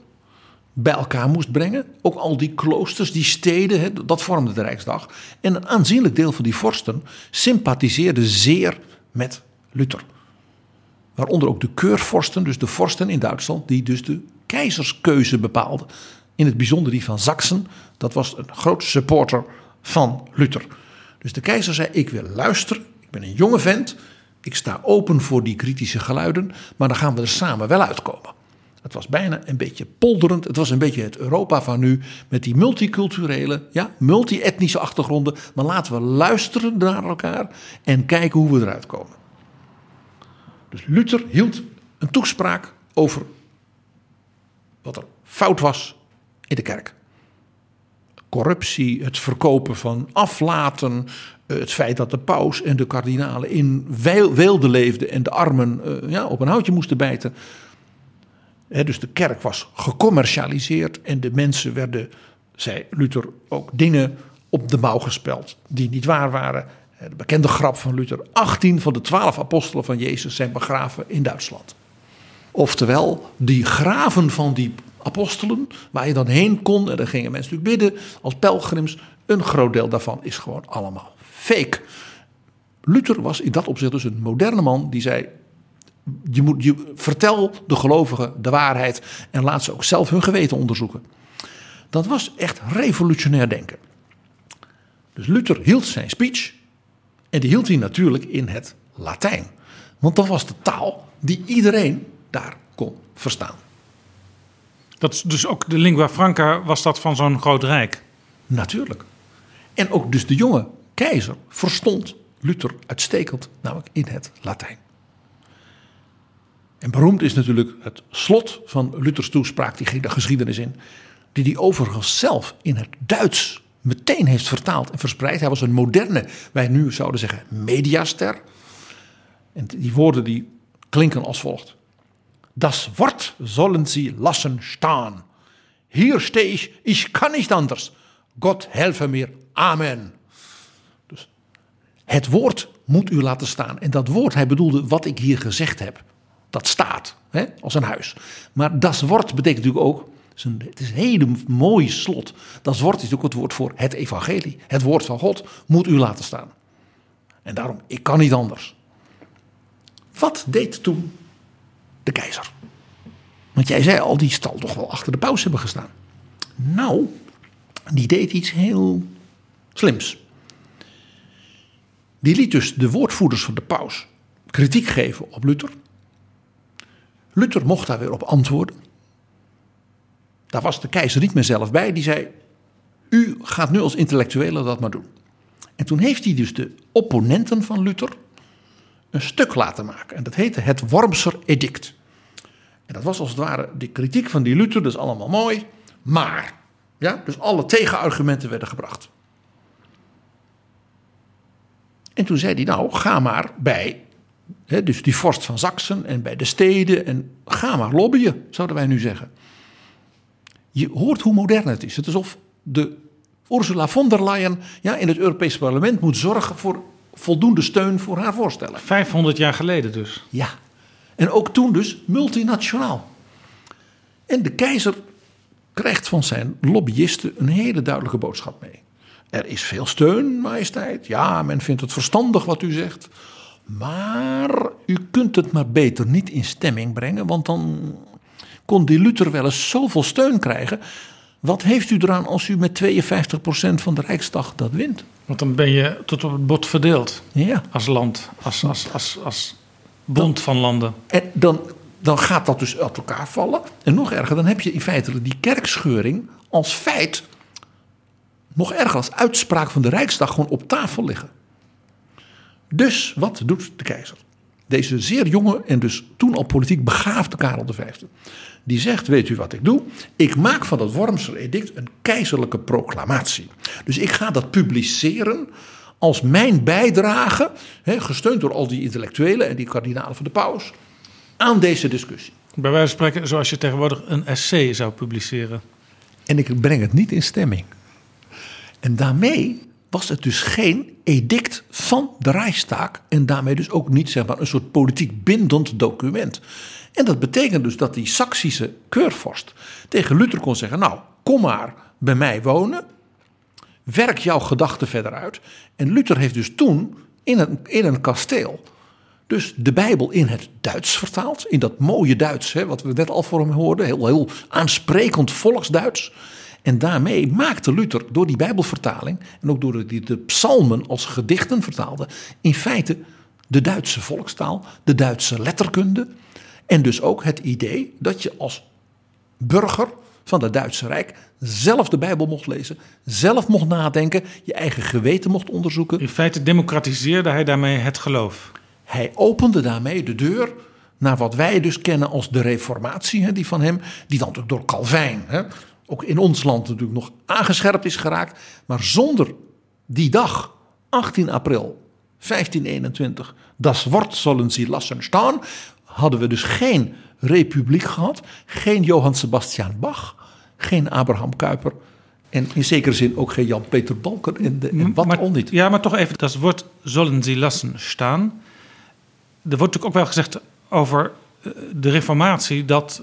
bij elkaar moest brengen. Ook al die kloosters, die steden, dat vormde de Rijksdag. En een aanzienlijk deel van die vorsten sympathiseerde zeer met Luther. Waaronder ook de keurvorsten, dus de vorsten in Duitsland, die dus de keizerskeuze bepaalden. In het bijzonder die van Sachsen, dat was een groot supporter van Luther. Dus de keizer zei: Ik wil luisteren, ik ben een jonge vent, ik sta open voor die kritische geluiden, maar dan gaan we er samen wel uitkomen. Het was bijna een beetje polderend. Het was een beetje het Europa van nu. Met die multiculturele, ja, multi-etnische achtergronden. Maar laten we luisteren naar elkaar en kijken hoe we eruit komen. Dus Luther hield een toespraak over wat er fout was in de kerk. Corruptie, het verkopen van aflaten, het feit dat de paus en de kardinalen in weelde leefden en de armen eh, ja, op een houtje moesten bijten dus de kerk was gecommercialiseerd en de mensen werden, zei Luther, ook dingen op de mouw gespeld die niet waar waren. De bekende grap van Luther: 18 van de 12 apostelen van Jezus zijn begraven in Duitsland. Oftewel, die graven van die apostelen, waar je dan heen kon, en daar gingen mensen natuurlijk bidden als pelgrims, een groot deel daarvan is gewoon allemaal fake. Luther was in dat opzicht dus een moderne man die zei: je moet, je, vertel de gelovigen de waarheid en laat ze ook zelf hun geweten onderzoeken. Dat was echt revolutionair denken. Dus Luther hield zijn speech en die hield hij natuurlijk in het Latijn. Want dat was de taal die iedereen daar kon verstaan. Dat dus ook de lingua franca was dat van zo'n groot rijk? Natuurlijk. En ook dus de jonge keizer verstond Luther uitstekend, namelijk in het Latijn. En beroemd is natuurlijk het slot van Luthers toespraak, die ging de geschiedenis in. Die hij overigens zelf in het Duits meteen heeft vertaald en verspreid. Hij was een moderne, wij nu zouden zeggen, mediaster. En die woorden die klinken als volgt. Das Wort sollen sie lassen staan. Hier stehe ich, ich kann nicht anders. Gott helfe mir. Amen. Dus het woord moet u laten staan. En dat woord, hij bedoelde wat ik hier gezegd heb dat staat hè, als een huis. Maar das woord betekent natuurlijk ook, het is een hele mooi slot. Dat woord is ook het woord voor het evangelie. Het woord van God moet u laten staan. En daarom, ik kan niet anders. Wat deed toen de keizer? Want jij zei al, die stal toch wel achter de paus hebben gestaan. Nou, die deed iets heel slims. Die liet dus de woordvoerders van de paus kritiek geven op Luther. Luther mocht daar weer op antwoorden. Daar was de keizer niet meer zelf bij. Die zei: U gaat nu als intellectuele dat maar doen. En toen heeft hij dus de opponenten van Luther een stuk laten maken. En dat heette het Wormser Edict. En dat was als het ware de kritiek van die Luther, is allemaal mooi. Maar, ja, dus alle tegenargumenten werden gebracht. En toen zei hij: Nou, ga maar bij dus die vorst van Saxen en bij de steden. En ga maar lobbyen, zouden wij nu zeggen. Je hoort hoe modern het is. Het is alsof de Ursula von der Leyen ja, in het Europese parlement moet zorgen voor voldoende steun voor haar voorstellen. 500 jaar geleden dus. Ja. En ook toen dus multinationaal. En de keizer krijgt van zijn lobbyisten een hele duidelijke boodschap mee. Er is veel steun, majesteit. Ja, men vindt het verstandig wat u zegt. Maar u kunt het maar beter niet in stemming brengen, want dan kon die Luther wel eens zoveel steun krijgen. Wat heeft u eraan als u met 52% van de Rijksdag dat wint? Want dan ben je tot op het bot verdeeld. Ja. Als land, als, als, als, als bond van landen. En dan, dan gaat dat dus uit elkaar vallen. En nog erger, dan heb je in feite die kerkscheuring als feit, nog erger als uitspraak van de Rijksdag, gewoon op tafel liggen. Dus wat doet de keizer? Deze zeer jonge en dus toen al politiek begaafde Karel V. Die zegt, weet u wat ik doe? Ik maak van dat Wormser edict een keizerlijke proclamatie. Dus ik ga dat publiceren als mijn bijdrage, gesteund door al die intellectuelen en die kardinalen van de paus, aan deze discussie. Bij wijze van spreken zoals je tegenwoordig een essay zou publiceren. En ik breng het niet in stemming. En daarmee was het dus geen edict van de Rijkstaak en daarmee dus ook niet zeg maar, een soort politiek bindend document. En dat betekent dus dat die Saksische keurvorst tegen Luther kon zeggen: Nou, kom maar bij mij wonen, werk jouw gedachten verder uit. En Luther heeft dus toen in een, in een kasteel dus de Bijbel in het Duits vertaald. In dat mooie Duits, hè, wat we net al voor hem hoorden. Heel, heel aansprekend volksduits. En daarmee maakte Luther door die Bijbelvertaling. en ook door die de psalmen als gedichten vertaalde. in feite de Duitse volkstaal, de Duitse letterkunde. En dus ook het idee dat je als burger van het Duitse Rijk zelf de Bijbel mocht lezen, zelf mocht nadenken, je eigen geweten mocht onderzoeken. In feite democratiseerde hij daarmee het geloof. Hij opende daarmee de deur naar wat wij dus kennen als de Reformatie, die van hem, die dan natuurlijk door Calvijn, ook in ons land natuurlijk nog aangescherpt is geraakt, maar zonder die dag, 18 april 1521, das Wort sollen sie lassen staan, hadden we dus geen republiek gehad, geen Johann Sebastian Bach, geen Abraham Kuyper en in zekere zin ook geen Jan-Peter Balker en, de, en wat maar, al niet. Ja, maar toch even, dat woord zullen sie lassen staan. Er wordt natuurlijk ook wel gezegd over eh, de reformatie dat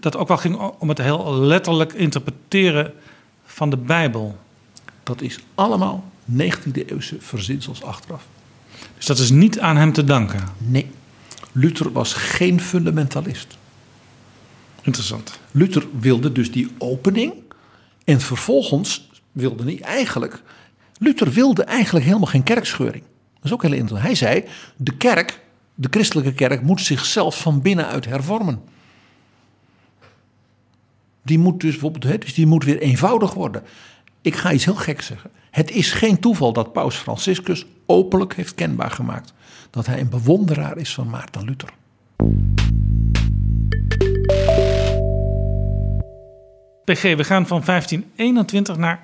dat ook wel ging om het heel letterlijk interpreteren van de Bijbel. Dat is allemaal 19e eeuwse verzinsels achteraf. Dus dat is niet aan hem te danken? Nee. Luther was geen fundamentalist. Interessant. Luther wilde dus die opening. En vervolgens wilde hij eigenlijk. Luther wilde eigenlijk helemaal geen kerkscheuring. Dat is ook heel interessant. Hij zei: de kerk, de christelijke kerk, moet zichzelf van binnenuit hervormen. Die moet dus bijvoorbeeld, dus die moet weer eenvoudig worden. Ik ga iets heel gek zeggen. Het is geen toeval dat Paus Franciscus openlijk heeft kenbaar gemaakt dat hij een bewonderaar is van Maarten Luther. PG, we gaan van 1521 naar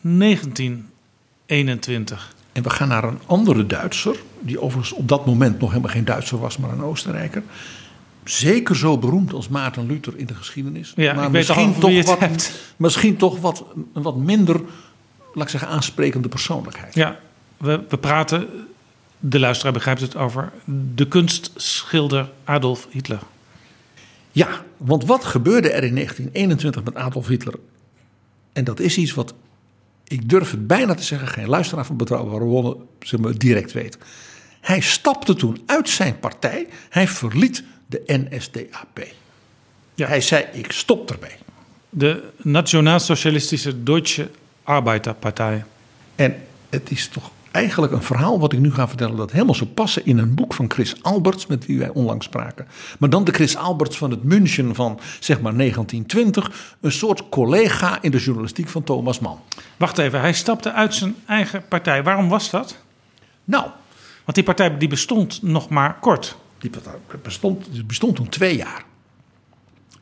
1921. En we gaan naar een andere Duitser, die overigens op dat moment nog helemaal geen Duitser was, maar een Oostenrijker. Zeker zo beroemd als Maarten Luther in de geschiedenis. Ja, maar misschien, toch wat, misschien toch wat, een wat minder, laat ik zeggen, aansprekende persoonlijkheid. Ja, we, we praten de luisteraar begrijpt het over de kunstschilder Adolf Hitler. Ja, want wat gebeurde er in 1921 met Adolf Hitler? En dat is iets wat, ik durf het bijna te zeggen, geen luisteraar van Betrouwbare Bronnen zeg maar, direct weet. Hij stapte toen uit zijn partij, hij verliet de NSDAP. Ja. Hij zei, ik stop erbij. De Nationaal-Socialistische Deutsche Arbeiterpartij. En het is toch eigenlijk een verhaal wat ik nu ga vertellen dat helemaal zou passen in een boek van Chris Alberts met wie wij onlangs spraken. Maar dan de Chris Alberts van het München van zeg maar 1920, een soort collega in de journalistiek van Thomas Mann. Wacht even, hij stapte uit zijn eigen partij. Waarom was dat? Nou, want die partij die bestond nog maar kort. Die partij bestond, bestond toen twee jaar.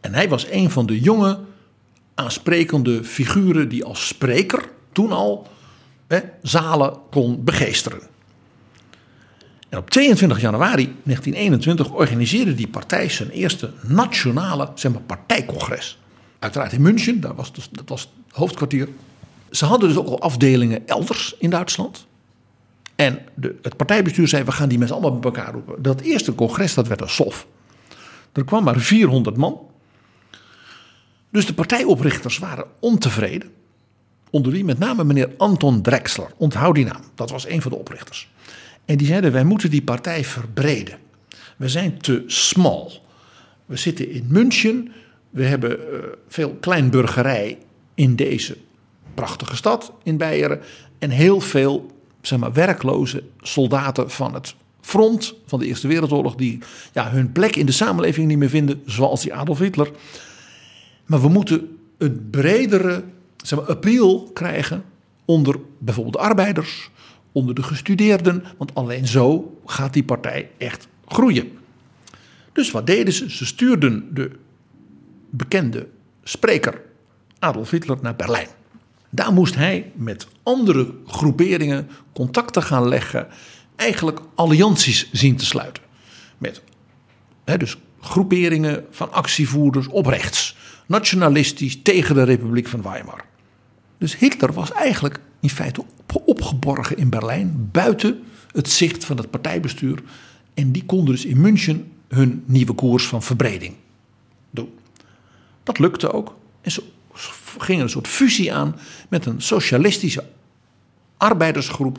En hij was een van de jonge, aansprekende figuren die als spreker toen al zalen kon begeesteren. En op 22 januari 1921 organiseerde die partij zijn eerste nationale zeg maar, partijcongres. Uiteraard in München, daar was dus, dat was het hoofdkwartier. Ze hadden dus ook al afdelingen elders in Duitsland. En de, het partijbestuur zei, we gaan die mensen allemaal bij elkaar roepen. Dat eerste congres, dat werd een sof. Er kwam maar 400 man. Dus de partijoprichters waren ontevreden. Onder wie met name meneer Anton Drexler. Onthoud die naam, dat was een van de oprichters. En die zeiden: wij moeten die partij verbreden. We zijn te smal. We zitten in München. We hebben uh, veel kleinburgerij in deze prachtige stad in Beieren. En heel veel zeg maar, werkloze soldaten van het front van de Eerste Wereldoorlog. die ja, hun plek in de samenleving niet meer vinden, zoals die Adolf Hitler. Maar we moeten een bredere zeg maar, appeal krijgen onder bijvoorbeeld de arbeiders, onder de gestudeerden, want alleen zo gaat die partij echt groeien. Dus wat deden ze? Ze stuurden de bekende spreker Adolf Hitler naar Berlijn. Daar moest hij met andere groeperingen contacten gaan leggen, eigenlijk allianties zien te sluiten. Met dus groeperingen van actievoerders op rechts, nationalistisch tegen de Republiek van Weimar. Dus Hitler was eigenlijk in feite opgeborgen in Berlijn, buiten het zicht van het partijbestuur. En die konden dus in München hun nieuwe koers van verbreding doen. Dat lukte ook. En ze gingen een soort fusie aan met een socialistische arbeidersgroep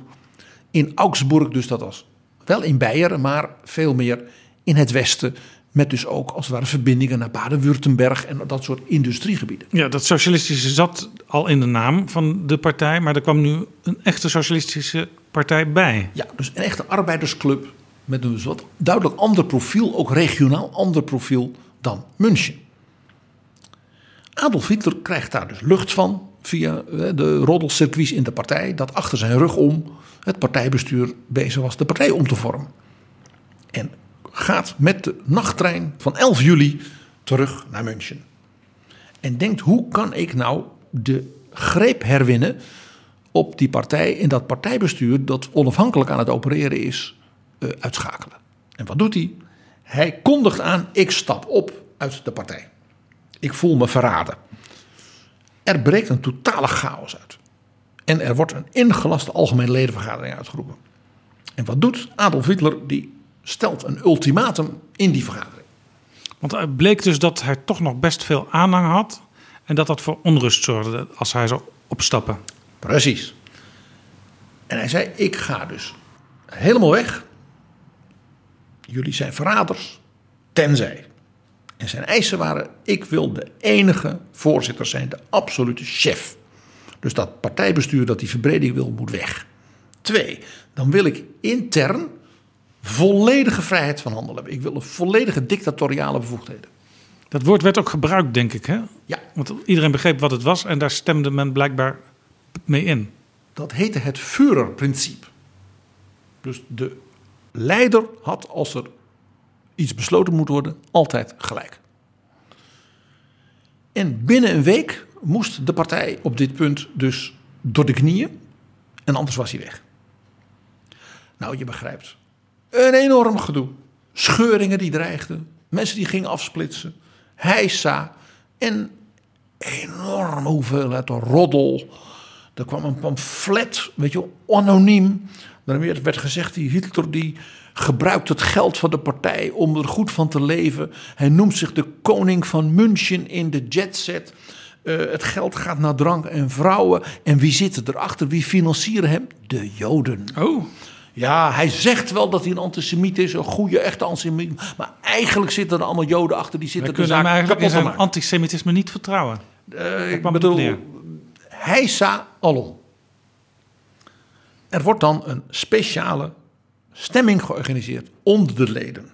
in Augsburg. Dus dat was Wel in Beieren, maar veel meer in het westen. Met dus ook als het ware verbindingen naar Baden-Württemberg en dat soort industriegebieden. Ja, dat socialistische zat al in de naam van de partij, maar er kwam nu een echte socialistische partij bij. Ja, dus een echte arbeidersclub met een wat duidelijk ander profiel, ook regionaal ander profiel dan München. Adolf Hitler krijgt daar dus lucht van via eh, de roddelcircuits in de partij, dat achter zijn rug om het partijbestuur bezig was de partij om te vormen. En gaat met de nachttrein van 11 juli terug naar München. En denkt, hoe kan ik nou de greep herwinnen op die partij in dat partijbestuur dat onafhankelijk aan het opereren is, uh, uitschakelen. En wat doet hij? Hij kondigt aan, ik stap op uit de partij. Ik voel me verraden. Er breekt een totale chaos uit. En er wordt een ingelaste algemene ledenvergadering uitgeroepen. En wat doet Adolf Hitler? Die stelt een ultimatum in die vergadering. Want het bleek dus dat hij toch nog best veel aanhang had. En dat dat voor onrust zorgde als hij zou opstappen. Precies. En hij zei: Ik ga dus helemaal weg. Jullie zijn verraders. Tenzij. En zijn eisen waren: Ik wil de enige voorzitter zijn, de absolute chef. Dus dat partijbestuur dat die verbreding wil, moet weg. Twee, dan wil ik intern volledige vrijheid van handelen hebben. Ik wil een volledige dictatoriale bevoegdheden. Dat woord werd ook gebruikt, denk ik, hè? Ja. Want iedereen begreep wat het was en daar stemde men blijkbaar mee in. Dat heette het Führerprincipe. Dus de leider had, als er iets besloten moet worden, altijd gelijk. En binnen een week moest de partij op dit punt dus door de knieën. En anders was hij weg. Nou, je begrijpt. Een enorm gedoe. Scheuringen die dreigden. Mensen die gingen afsplitsen. Heisa. En enorme hoeveelheid roddel. Er kwam een pamflet, weet je, anoniem. Daarmee werd gezegd, die Hitler die gebruikt het geld van de partij om er goed van te leven. Hij noemt zich de koning van München in de jetset. Uh, het geld gaat naar drank en vrouwen. En wie zitten erachter? Wie financieren hem? De Joden. Oh. Ja, hij zegt wel dat hij een antisemiet is, een goede, echte antisemiet. Maar eigenlijk zitten er allemaal Joden achter die zitten We kunnen de hem zaak eigenlijk in kapot zijn antisemitisme niet vertrouwen. Eh, ik bedoel, neer. heisa alom. Er wordt dan een speciale stemming georganiseerd onder de leden.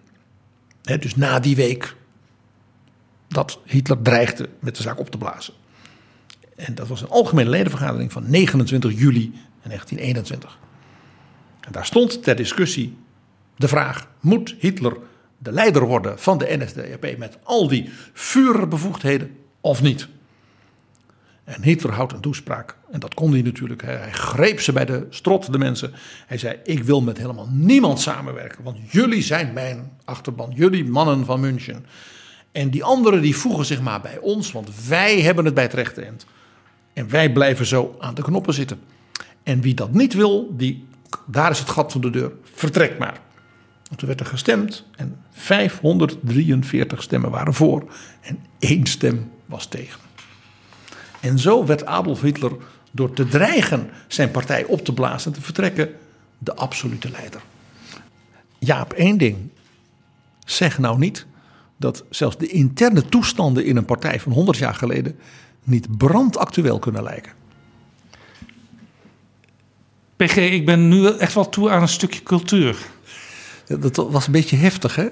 Dus na die week dat Hitler dreigde met de zaak op te blazen. En dat was een algemene ledenvergadering van 29 juli 1921. En daar stond ter discussie de vraag: moet Hitler de leider worden van de NSDAP met al die vuurbevoegdheden of niet? En Hitler houdt een toespraak. En dat kon hij natuurlijk. Hij greep ze bij de strot, de mensen. Hij zei: Ik wil met helemaal niemand samenwerken. Want jullie zijn mijn achterban. Jullie mannen van München. En die anderen die voegen zich maar bij ons. Want wij hebben het bij het rechte eind. En wij blijven zo aan de knoppen zitten. En wie dat niet wil, die, daar is het gat van de deur. Vertrek maar. En toen werd er gestemd. En 543 stemmen waren voor. En één stem was tegen. En zo werd Adolf Hitler door te dreigen zijn partij op te blazen en te vertrekken de absolute leider. Jaap, één ding. Zeg nou niet dat zelfs de interne toestanden in een partij van 100 jaar geleden niet brandactueel kunnen lijken. PG, ik ben nu echt wel toe aan een stukje cultuur. Ja, Dat was een beetje heftig, hè?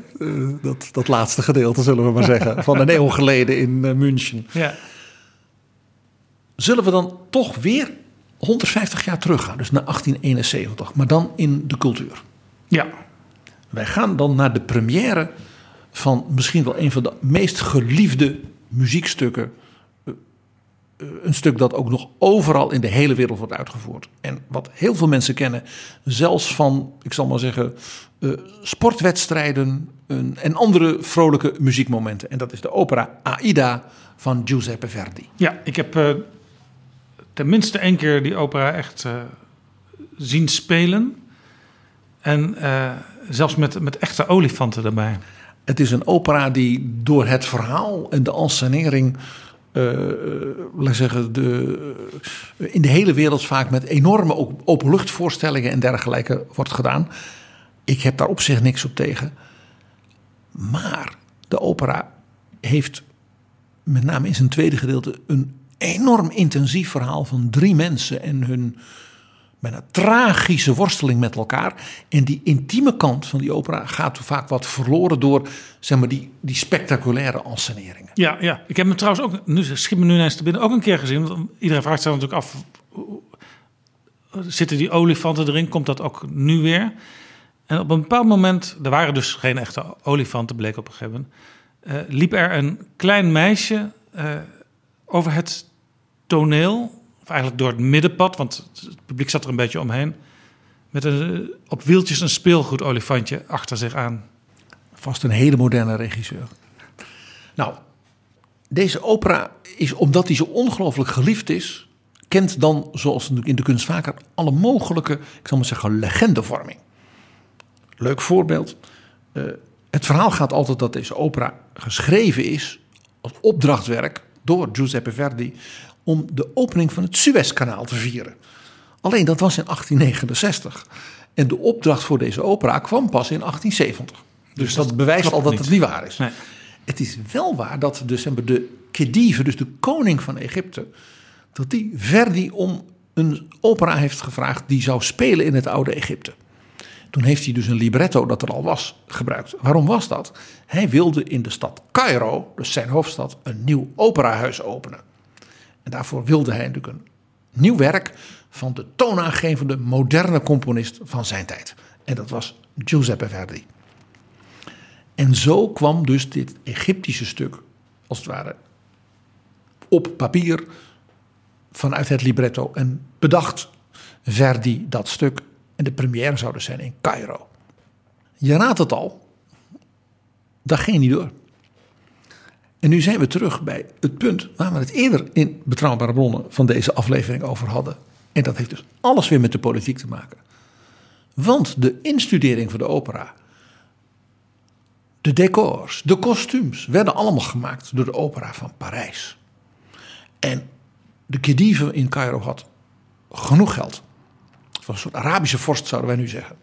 Dat, dat laatste gedeelte, zullen we maar zeggen. Van een eeuw geleden in eh, München. Ja. Zullen we dan toch weer 150 jaar teruggaan, dus naar 1871, maar dan in de cultuur? Ja. Wij gaan dan naar de première van misschien wel een van de meest geliefde muziekstukken. Eh, Een stuk dat ook nog overal in de hele wereld wordt uitgevoerd. En wat heel veel mensen kennen, zelfs van, ik zal maar zeggen, eh, sportwedstrijden en andere vrolijke muziekmomenten. En dat is de opera Aida van Giuseppe Verdi. Ja, ik heb eh, tenminste één keer die opera echt zien spelen. En zelfs met, met echte olifanten erbij. Het is een opera die door het verhaal en de ensenering, eh, laat zeggen, de, in de hele wereld vaak met enorme openluchtvoorstellingen en dergelijke wordt gedaan. ik heb daar op zich niks op tegen. Maar de opera heeft met name in zijn tweede gedeelte een enorm intensief verhaal van drie mensen en hun bijna tragische worsteling met elkaar. En die intieme kant van die opera gaat vaak wat verloren door zeg maar, die, die spectaculaire enseneringen. Ja, ja, ik heb hem trouwens ook, nu schiet me nu ineens te binnen, ook een keer gezien. Want iedereen vraagt zich natuurlijk af, zitten die olifanten erin? Komt dat ook nu weer? En op een bepaald moment, er waren dus geen echte olifanten, bleek op een gegeven moment, uh, liep er een klein meisje uh, over het toneel eigenlijk door het middenpad, want het publiek zat er een beetje omheen. Met een, op wieltjes een speelgoedolifantje achter zich aan. Vast een hele moderne regisseur. Nou, deze opera is, omdat hij zo ongelooflijk geliefd is, kent dan, zoals in de kunst vaker, alle mogelijke, ik zal maar zeggen, legendevorming. Leuk voorbeeld. Uh, het verhaal gaat altijd dat deze opera geschreven is als opdrachtwerk door Giuseppe Verdi om de opening van het Suezkanaal te vieren. Alleen dat was in 1869. En de opdracht voor deze opera kwam pas in 1870. Dus, dus dat, bewijst al dat het niet waar is. Nee. Het is wel waar dat dus, de Khedive, dus de koning van Egypte, dat die Verdi om een opera heeft gevraagd die zou spelen in het oude Egypte. Toen heeft hij dus een libretto dat er al was gebruikt. Waarom was dat? Hij wilde in de stad Cairo, dus zijn hoofdstad, een nieuw operahuis openen. En daarvoor wilde hij natuurlijk een nieuw werk van de toonaangevende moderne componist van zijn tijd. En dat was Giuseppe Verdi. En zo kwam dus dit Egyptische stuk, als het ware, op papier vanuit het libretto. En bedacht Verdi dat stuk. En de première zou dus zijn in Cairo. Je raadt het al, dat ging niet door. En nu zijn we terug bij het punt waar we het eerder in betrouwbare bronnen van deze aflevering over hadden. En dat heeft dus alles weer met de politiek te maken. Want de instudering van de opera, de decors, de kostuums werden allemaal gemaakt door de opera van Parijs. En de Khedive in Cairo had genoeg geld. Het was een soort Arabische vorst, zouden wij nu zeggen.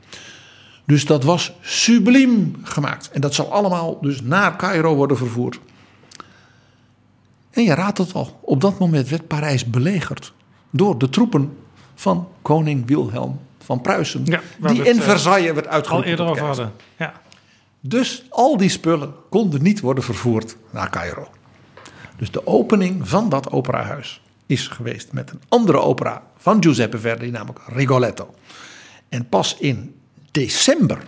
Dus dat was subliem gemaakt. En dat zal allemaal dus naar Cairo worden vervoerd. En je raadt het al, op dat moment werd Parijs belegerd door de troepen van koning Wilhelm van Pruisen. Ja, die in eh, Versailles werd uitgeroepen. Al eerder over hadden. Ja. Dus al die spullen konden niet worden vervoerd naar Cairo. Dus de opening van dat operahuis is geweest met een andere opera van Giuseppe Verdi, namelijk Rigoletto. En pas in december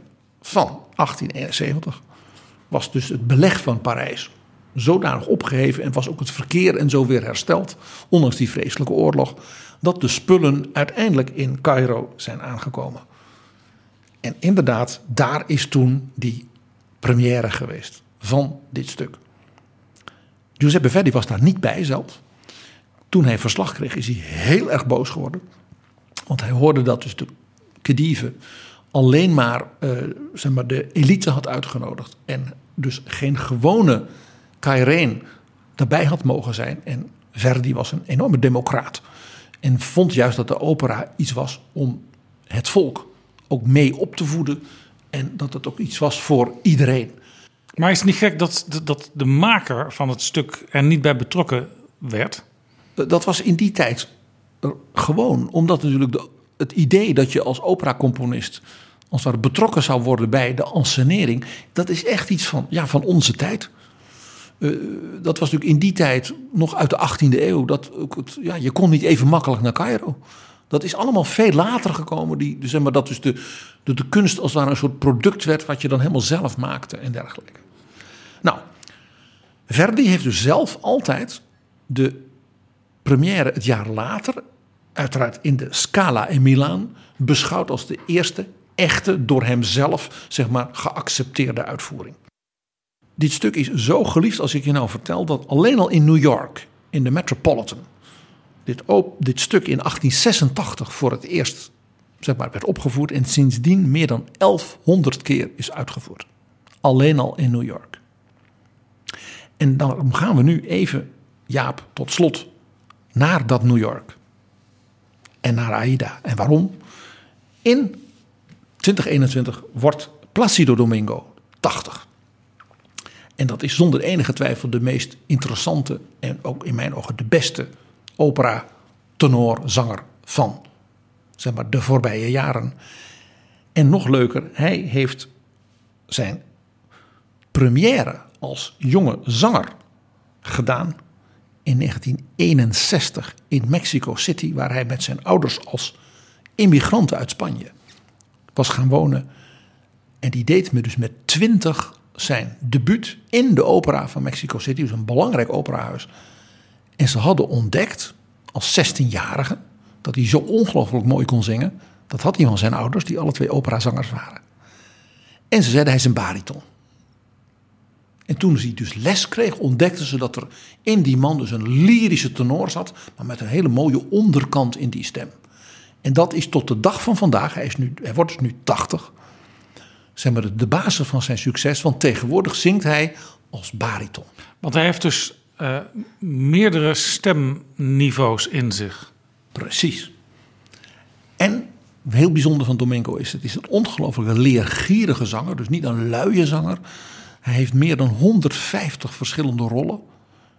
van 1871 was dus het beleg van Parijs zodanig opgeheven en was ook het verkeer en zo weer hersteld, ondanks die vreselijke oorlog, dat de spullen uiteindelijk in Cairo zijn aangekomen. En inderdaad, daar is toen die première geweest van dit stuk. Giuseppe Verdi was daar niet bij zelf. Toen hij verslag kreeg, is hij heel erg boos geworden. Want hij hoorde dat dus de Khedive alleen maar, uh, zeg maar de elite had uitgenodigd. En dus geen gewone Kaireen daarbij had mogen zijn. En Verdi was een enorme democraat. En vond juist dat de opera iets was om het volk ook mee op te voeden. En dat het ook iets was voor iedereen. Maar is het niet gek dat, dat de maker van het stuk er niet bij betrokken werd? Dat was in die tijd gewoon. Omdat natuurlijk de, het idee dat je als operacomponist als het betrokken zou worden bij de ensenering, dat is echt iets van, ja, van onze tijd. Uh, dat was natuurlijk in die tijd nog uit de 18e eeuw. Dat, ja, je kon niet even makkelijk naar Cairo. Dat is allemaal veel later gekomen. Die, dus zeg maar, dat dus de, de, de kunst als het ware een soort product werd... wat je dan helemaal zelf maakte en dergelijke. Nou, Verdi heeft dus zelf altijd de première het jaar later... uiteraard in de Scala in Milaan... beschouwd als de eerste echte, door hemzelf zeg maar, geaccepteerde uitvoering. Dit stuk is zo geliefd als ik je nou vertel dat alleen al in New York, in de Metropolitan, dit, dit stuk in 1886 voor het eerst zeg maar, werd opgevoerd en sindsdien meer dan 1100 keer is uitgevoerd. Alleen al in New York. En dan gaan we nu even, Jaap, tot slot naar dat New York. En naar Aida. En waarom? In 2021 wordt Placido Domingo 80. En dat is zonder enige twijfel de meest interessante en ook in mijn ogen de beste opera tenorzanger van zeg maar, de voorbije jaren. En nog leuker, hij heeft zijn première als jonge zanger gedaan in 1961 in Mexico City, waar hij met zijn ouders als immigranten uit Spanje was gaan wonen. En die deed me dus met 20 zijn debuut in de opera van Mexico City, dus een belangrijk operahuis. En ze hadden ontdekt, als 16-jarige, dat hij zo ongelooflijk mooi kon zingen. Dat had hij van zijn ouders, die alle twee operazangers waren. En ze zeiden hij is een bariton. En toen hij dus les kreeg, ontdekten ze dat er in die man dus een lyrische tenor zat, maar met een hele mooie onderkant in die stem. En dat is tot de dag van vandaag, hij, is nu, hij wordt dus nu 80, zeg maar de basis van zijn succes. Want tegenwoordig zingt hij als bariton. Want hij heeft dus uh, meerdere stemniveaus in zich. Precies. En heel bijzonder van Domingo is, het is een ongelooflijke leergierige zanger. Dus niet een luie zanger. Hij heeft meer dan 150 verschillende rollen.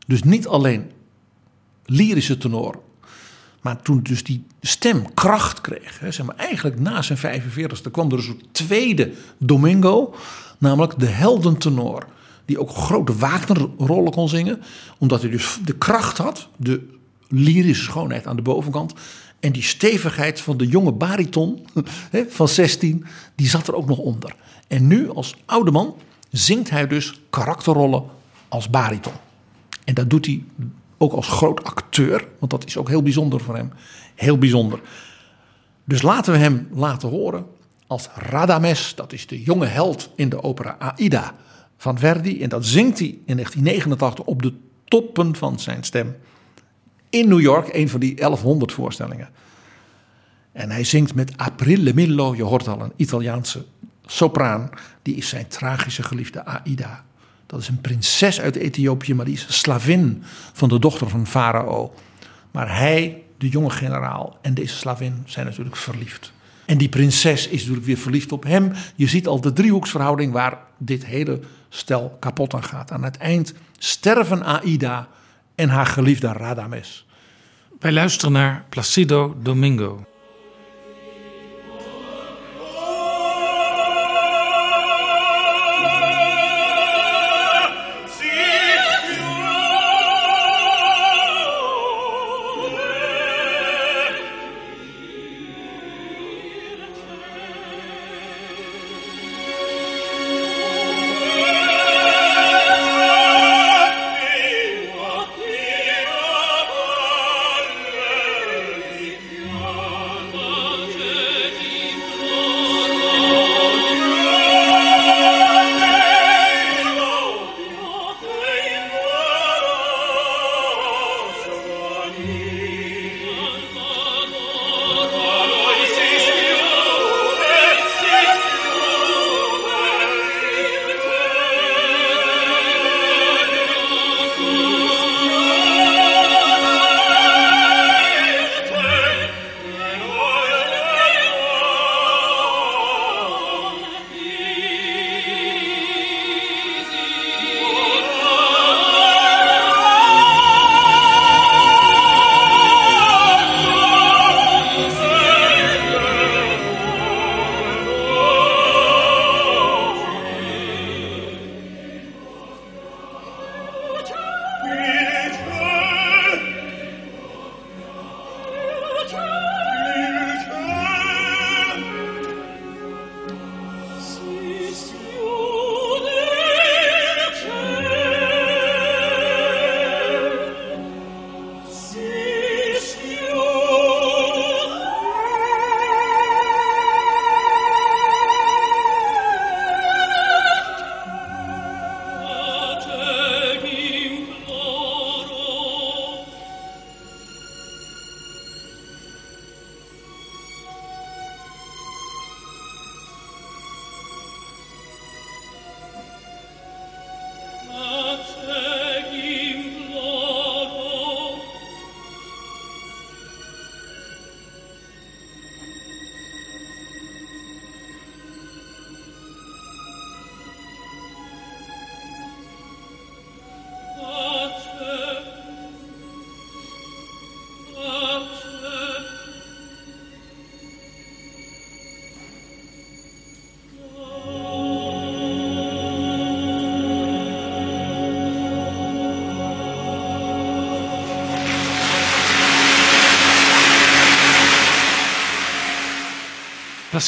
Dus niet alleen lyrische tenor. Maar toen dus die stem kracht kreeg. Hè, zeg maar, eigenlijk na zijn 45ste kwam er een soort tweede Domingo. Namelijk de heldentenor. Die ook grote Wagner-rollen kon zingen. Omdat hij dus de kracht had. De lyrische schoonheid aan de bovenkant. En die stevigheid van de jonge bariton van 16. Die zat er ook nog onder. En nu als oude man zingt hij dus karakterrollen als bariton. En dat doet hij ook als groot acteur, want dat is ook heel bijzonder voor hem. Heel bijzonder. Dus laten we hem laten horen als Radames, dat is de jonge held in de opera Aida van Verdi. En dat zingt hij in 1989 op de toppen van zijn stem in New York, een van die 1100 voorstellingen. En hij zingt met Aprile Millo, je hoort al een Italiaanse sopraan, die is zijn tragische geliefde Aida. Dat is een prinses uit Ethiopië, maar die is slavin van de dochter van Farao. Maar hij, de jonge generaal en deze slavin zijn natuurlijk verliefd. En die prinses is natuurlijk weer verliefd op hem. Je ziet al de driehoeksverhouding waar dit hele stel kapot aan gaat. Aan het eind sterven Aida en haar geliefde Radames. Wij luisteren naar Placido Domingo.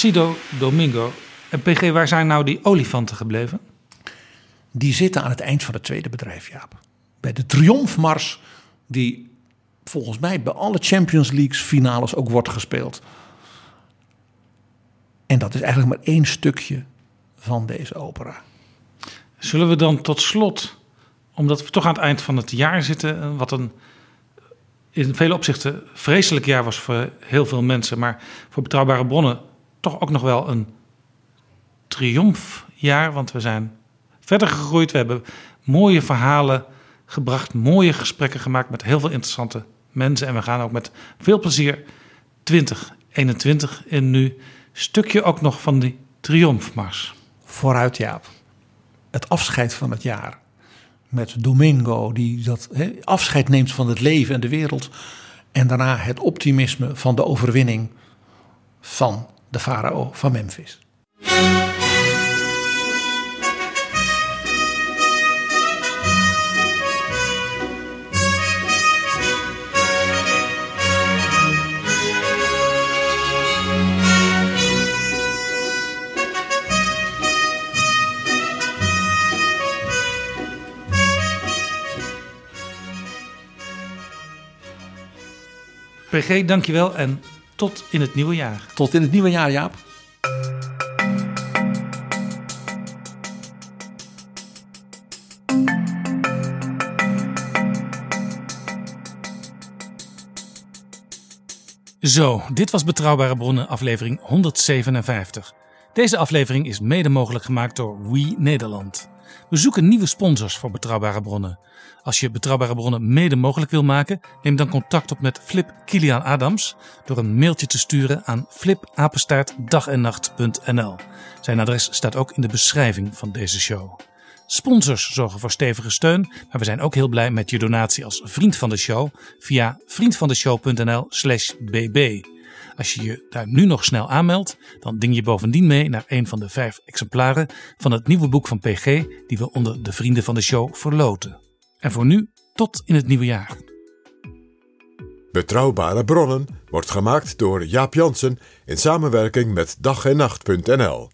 Placido Domingo. En PG, waar zijn nou die olifanten gebleven? Die zitten aan het eind van het tweede bedrijf, Jaap. Bij de triomfmars die volgens mij bij alle Champions Leagues finales ook wordt gespeeld. En dat is eigenlijk maar één stukje van deze opera. Zullen we dan tot slot, omdat we toch aan het eind van het jaar zitten, wat een in vele opzichten vreselijk jaar was voor heel veel mensen, maar voor betrouwbare bronnen toch ook nog wel een triomfjaar, want we zijn verder gegroeid. We hebben mooie verhalen gebracht, mooie gesprekken gemaakt met heel veel interessante mensen. En we gaan ook met veel plezier 2021 in nu. Stukje ook nog van die triomfmars. Vooruit Jaap. Het afscheid van het jaar. Met Domingo die dat afscheid neemt van het leven en de wereld. En daarna het optimisme van de overwinning van de farao van Memphis. PG, dankjewel en tot in het nieuwe jaar. Tot in het nieuwe jaar, Jaap. Zo, dit was Betrouwbare Bronnen, aflevering 157. Deze aflevering is mede mogelijk gemaakt door We Nederland. We zoeken nieuwe sponsors voor Betrouwbare Bronnen. Als je Betrouwbare Bronnen mede mogelijk wil maken, neem dan contact op met Flip Kilian Adams door een mailtje te sturen aan flipapenstaartdagennacht.nl. Zijn adres staat ook in de beschrijving van deze show. Sponsors zorgen voor stevige steun, maar we zijn ook heel blij met je donatie als vriend van de show via vriendvandeshow.nl/bb. Als je je daar nu nog snel aanmeldt, dan ding je bovendien mee naar een van de vijf exemplaren van het nieuwe boek van PG die we onder de vrienden van de show verloten. En voor nu, tot in het nieuwe jaar. Betrouwbare bronnen wordt gemaakt door Jaap Jansen in samenwerking met dag en nacht.nl.